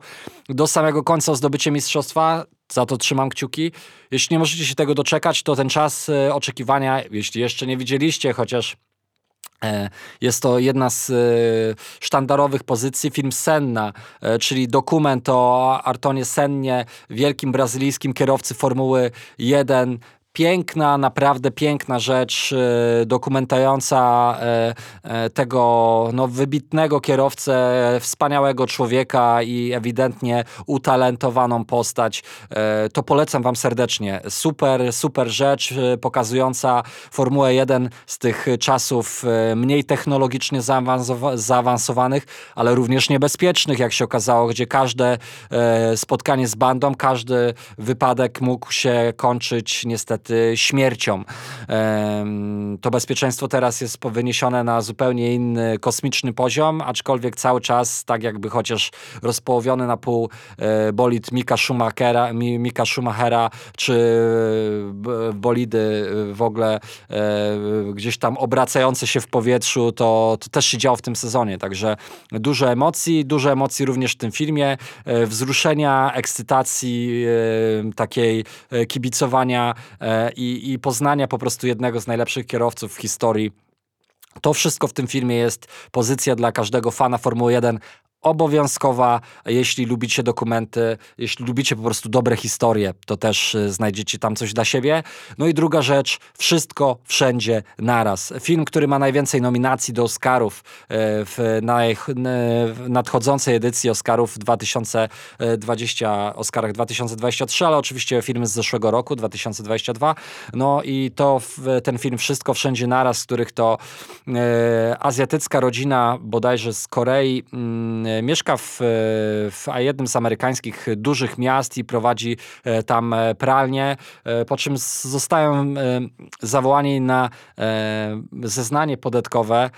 do samego końca zdobycie mistrzostwa, za to trzymam kciuki. Jeśli nie możecie się tego doczekać, to ten czas oczekiwania, jeśli jeszcze nie widzieliście, chociaż jest to jedna z e, sztandarowych pozycji, film Senna, e, czyli dokument o Artonie Sennie, wielkim brazylijskim kierowcy Formuły 1, piękna, naprawdę piękna rzecz, e, dokumentująca e, e, tego no, wybitnego kierowcę, wspaniałego człowieka i ewidentnie utalentowaną postać. To polecam Wam serdecznie. Super, super rzecz, pokazująca Formułę 1 z tych czasów mniej technologicznie zaawansowanych, ale również niebezpiecznych, jak się okazało, gdzie każde spotkanie z bandą, każdy wypadek mógł się kończyć niestety przed śmiercią. To bezpieczeństwo teraz jest wyniesione na zupełnie inny kosmiczny poziom, aczkolwiek cały czas tak jakby chociaż rozpołowiony na pół bolid Mika Schumachera, Mika Schumachera czy bolidy w ogóle gdzieś tam obracające się w powietrzu, to, to też się działo w tym sezonie. Także dużo emocji, dużo emocji również w tym filmie, e, wzruszenia, ekscytacji, e, takiej e, kibicowania i, i poznania po prostu jednego z najlepszych kierowców w historii. To wszystko w tym filmie jest pozycja dla każdego fana Formuły 1, obowiązkowa, jeśli lubicie dokumenty, jeśli lubicie po prostu dobre historie, to też y, znajdziecie tam coś dla siebie. No i druga rzecz, wszystko wszędzie naraz. Film, który ma najwięcej nominacji do Oscarów y, w nadchodzącej edycji Oscarów 2020, Oscarach 2023, ale oczywiście film z zeszłego roku, 2022. No i to ten film Wszystko wszędzie naraz, których to y, azjatycka rodzina bodajże z Korei mm, mieszka w, w jednym z amerykańskich dużych miast i prowadzi e, tam e, pralnię, e, po czym zostają zawołani na zeznanie podatkowe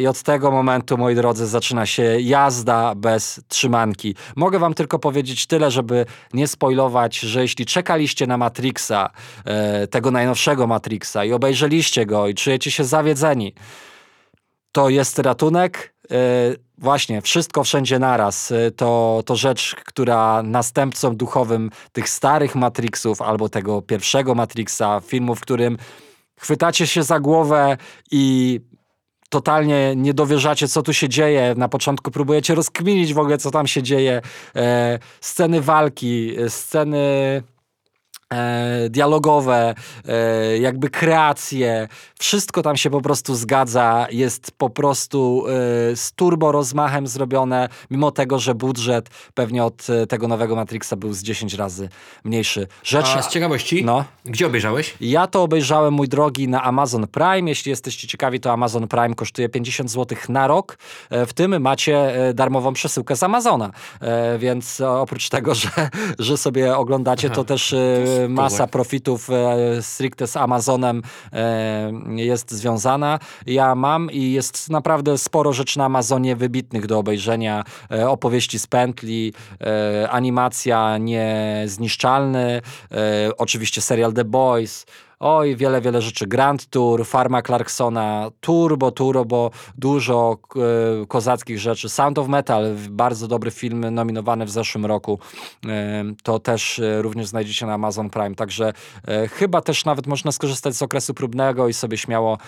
i od tego momentu, moi drodzy, zaczyna się jazda bez trzymanki. Mogę wam tylko powiedzieć tyle, żeby nie spoilować, że jeśli czekaliście na Matrixa, tego najnowszego Matrixa i obejrzeliście go i czujecie się zawiedzeni, to jest ratunek. E, właśnie, wszystko wszędzie naraz. E, to, to rzecz, która następcą duchowym tych starych Matrixów albo tego pierwszego Matrixa, filmu, w którym chwytacie się za głowę i totalnie nie dowierzacie, co tu się dzieje. Na początku próbujecie rozkminić w ogóle, co tam się dzieje. E, sceny walki, sceny e, dialogowe, e, jakby kreacje, wszystko tam się po prostu zgadza, jest po prostu e, z turbo rozmachem zrobione, mimo tego, że budżet pewnie od e, tego nowego Matrixa był z 10 razy mniejszy. Rzecz, A z ciekawości, no, gdzie obejrzałeś? Ja to obejrzałem, mój drogi, na Amazon Prime. Jeśli jesteście ciekawi, to Amazon Prime kosztuje 50 zł na rok. E, w tym macie e, darmową przesyłkę z Amazona, więc oprócz tego, że, że sobie oglądacie, Aha, to też masa profitów stricte z Amazonem jest związana. Ja mam i jest naprawdę sporo rzeczy na Amazonie wybitnych do obejrzenia. E, opowieści z pętli, e, animacja niezniszczalny, e, oczywiście serial The Boys, Oj, wiele, wiele rzeczy. Grand Tour, Farma Clarksona, Turbo, Turbo, dużo e, kozackich rzeczy. Sound of Metal, bardzo dobry film nominowany w zeszłym roku. E, to też e, również znajdziecie na Amazon Prime. Także chyba też nawet można skorzystać z okresu próbnego i sobie śmiało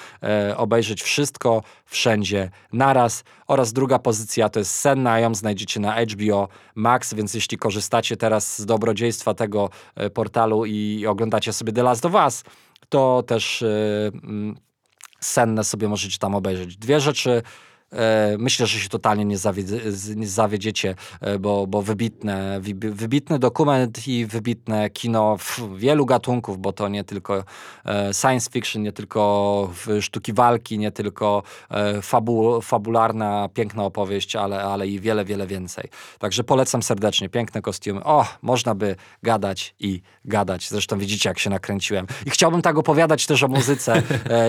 obejrzeć wszystko, wszędzie, naraz. Oraz druga pozycja to jest Senna, ją znajdziecie na HBO Max, więc jeśli korzystacie teraz z dobrodziejstwa tego portalu i oglądacie sobie The Last of Us, to też yy, senne sobie możecie tam obejrzeć. Dwie rzeczy myślę, że się totalnie nie, nie zawiedziecie, e, bo, bo wybitne, wybitny dokument i wybitne kino w wielu gatunków, bo to nie tylko e, science fiction, nie tylko sztuki walki, nie tylko fabu, fabularna, piękna opowieść, ale, ale i wiele, wiele więcej. Także polecam serdecznie. Piękne kostiumy. O, można by gadać i gadać. Zresztą widzicie, jak się nakręciłem. I chciałbym tak opowiadać też o muzyce.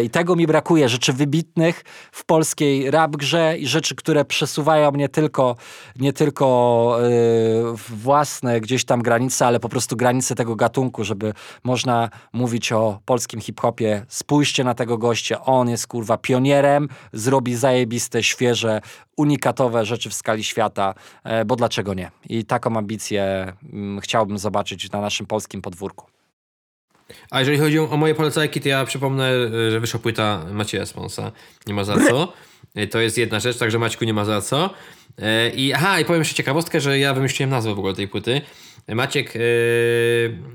I tego mi brakuje. Rzeczy wybitnych w polskiej rap grze grze i rzeczy, które przesuwają nie tylko, nie tylko yy, własne gdzieś tam granice, ale po prostu granice tego gatunku, żeby można mówić o polskim hip-hopie. Spójrzcie na tego gościa, on jest kurwa pionierem, zrobi zajebiste, świeże, unikatowe rzeczy w skali świata, yy, bo dlaczego nie? I taką ambicję yy, chciałbym zobaczyć na naszym polskim podwórku. A jeżeli chodzi o moje polecajki, to ja przypomnę, y, że wyszła płyta Macieja Sponsa. Nie ma za co. E, to jest jedna rzecz, także Maćku nie ma za co. E, I aha, i powiem jeszcze ciekawostkę, że ja wymyśliłem nazwę w ogóle tej płyty. Maciek, yy,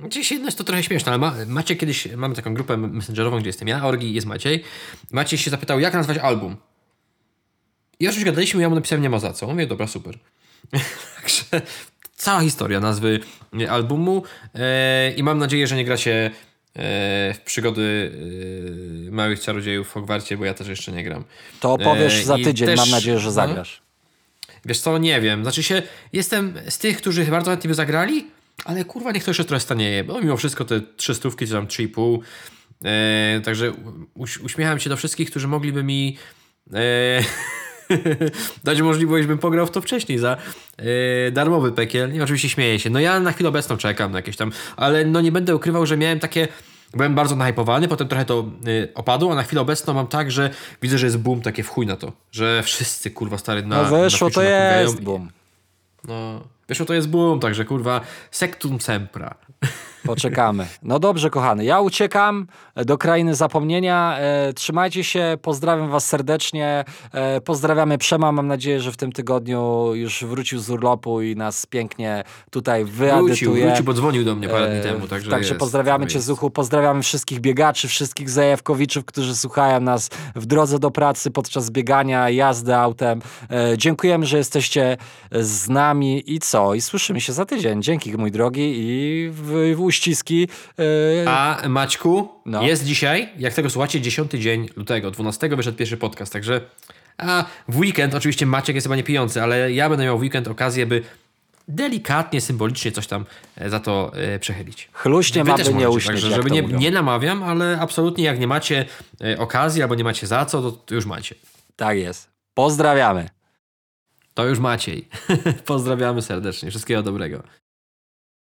gdzieś jedno jest to trochę śmieszne, ale Ma, Maciek kiedyś, mamy taką grupę messengerową, gdzie jestem ja, Orgi jest Maciej. Maciej się zapytał, jak nazwać album. I oczywiście gadaliśmy, ja mu napisałem nie ma za co. Mówię, dobra, super. Także cała historia nazwy albumu yy, i mam nadzieję, że nie gra się E, w przygody e, małych czarodziejów w Hogwarcie, bo ja też jeszcze nie gram. To opowiesz e, za tydzień, też, mam nadzieję, że no. zagrasz. Wiesz co, nie wiem. Znaczy się, jestem z tych, którzy bardzo chętnie by zagrali, ale kurwa, niech to jeszcze trochę stanieje, bo mimo wszystko te trzy stówki, czy tam trzy i pół. E, także uś, uśmiecham się do wszystkich, którzy mogliby mi e, dać możliwość, bym pograł w to wcześniej za e, darmowy pekiel. Nie, oczywiście śmieję się. No ja na chwilę obecną czekam na jakieś tam, ale no nie będę ukrywał, że miałem takie byłem bardzo nahypowany, potem trochę to y, opadło, a na chwilę obecną mam tak, że widzę, że jest boom takie w chuj na to, że wszyscy kurwa stary na No wyszło to jest boom. No, wyszło to jest boom, także kurwa sectum sempra. Poczekamy. No dobrze, kochany. Ja uciekam do krainy zapomnienia. E, trzymajcie się, pozdrawiam Was serdecznie. E, pozdrawiamy Przema. Mam nadzieję, że w tym tygodniu już wrócił z urlopu i nas pięknie tutaj wyedytuje. Wrócił, wrócił bo dzwonił do mnie parę dni e, temu. Także, także jest, pozdrawiamy Cię, Zuchu. Pozdrawiamy wszystkich biegaczy, wszystkich zajawkowiczów, którzy słuchają nas w drodze do pracy, podczas biegania, jazdy autem. E, dziękujemy, że jesteście z nami i co? I słyszymy się za tydzień. Dzięki, mój drogi, i w, w uściski. Yy... A Maćku, no. jest dzisiaj, jak tego słuchacie, 10 dzień lutego, 12 wyszedł pierwszy podcast, także a w weekend, oczywiście Maciek jest chyba nie pijący, ale ja będę miał w weekend okazję, by delikatnie, symbolicznie coś tam e, za to e, przechylić. Chluśnie ma by nie uśmieć, także, żeby nie, nie namawiam, ale absolutnie jak nie macie e, okazji albo nie macie za co, to, to już macie. Tak jest. Pozdrawiamy. To już Maciej. Pozdrawiamy serdecznie. Wszystkiego dobrego.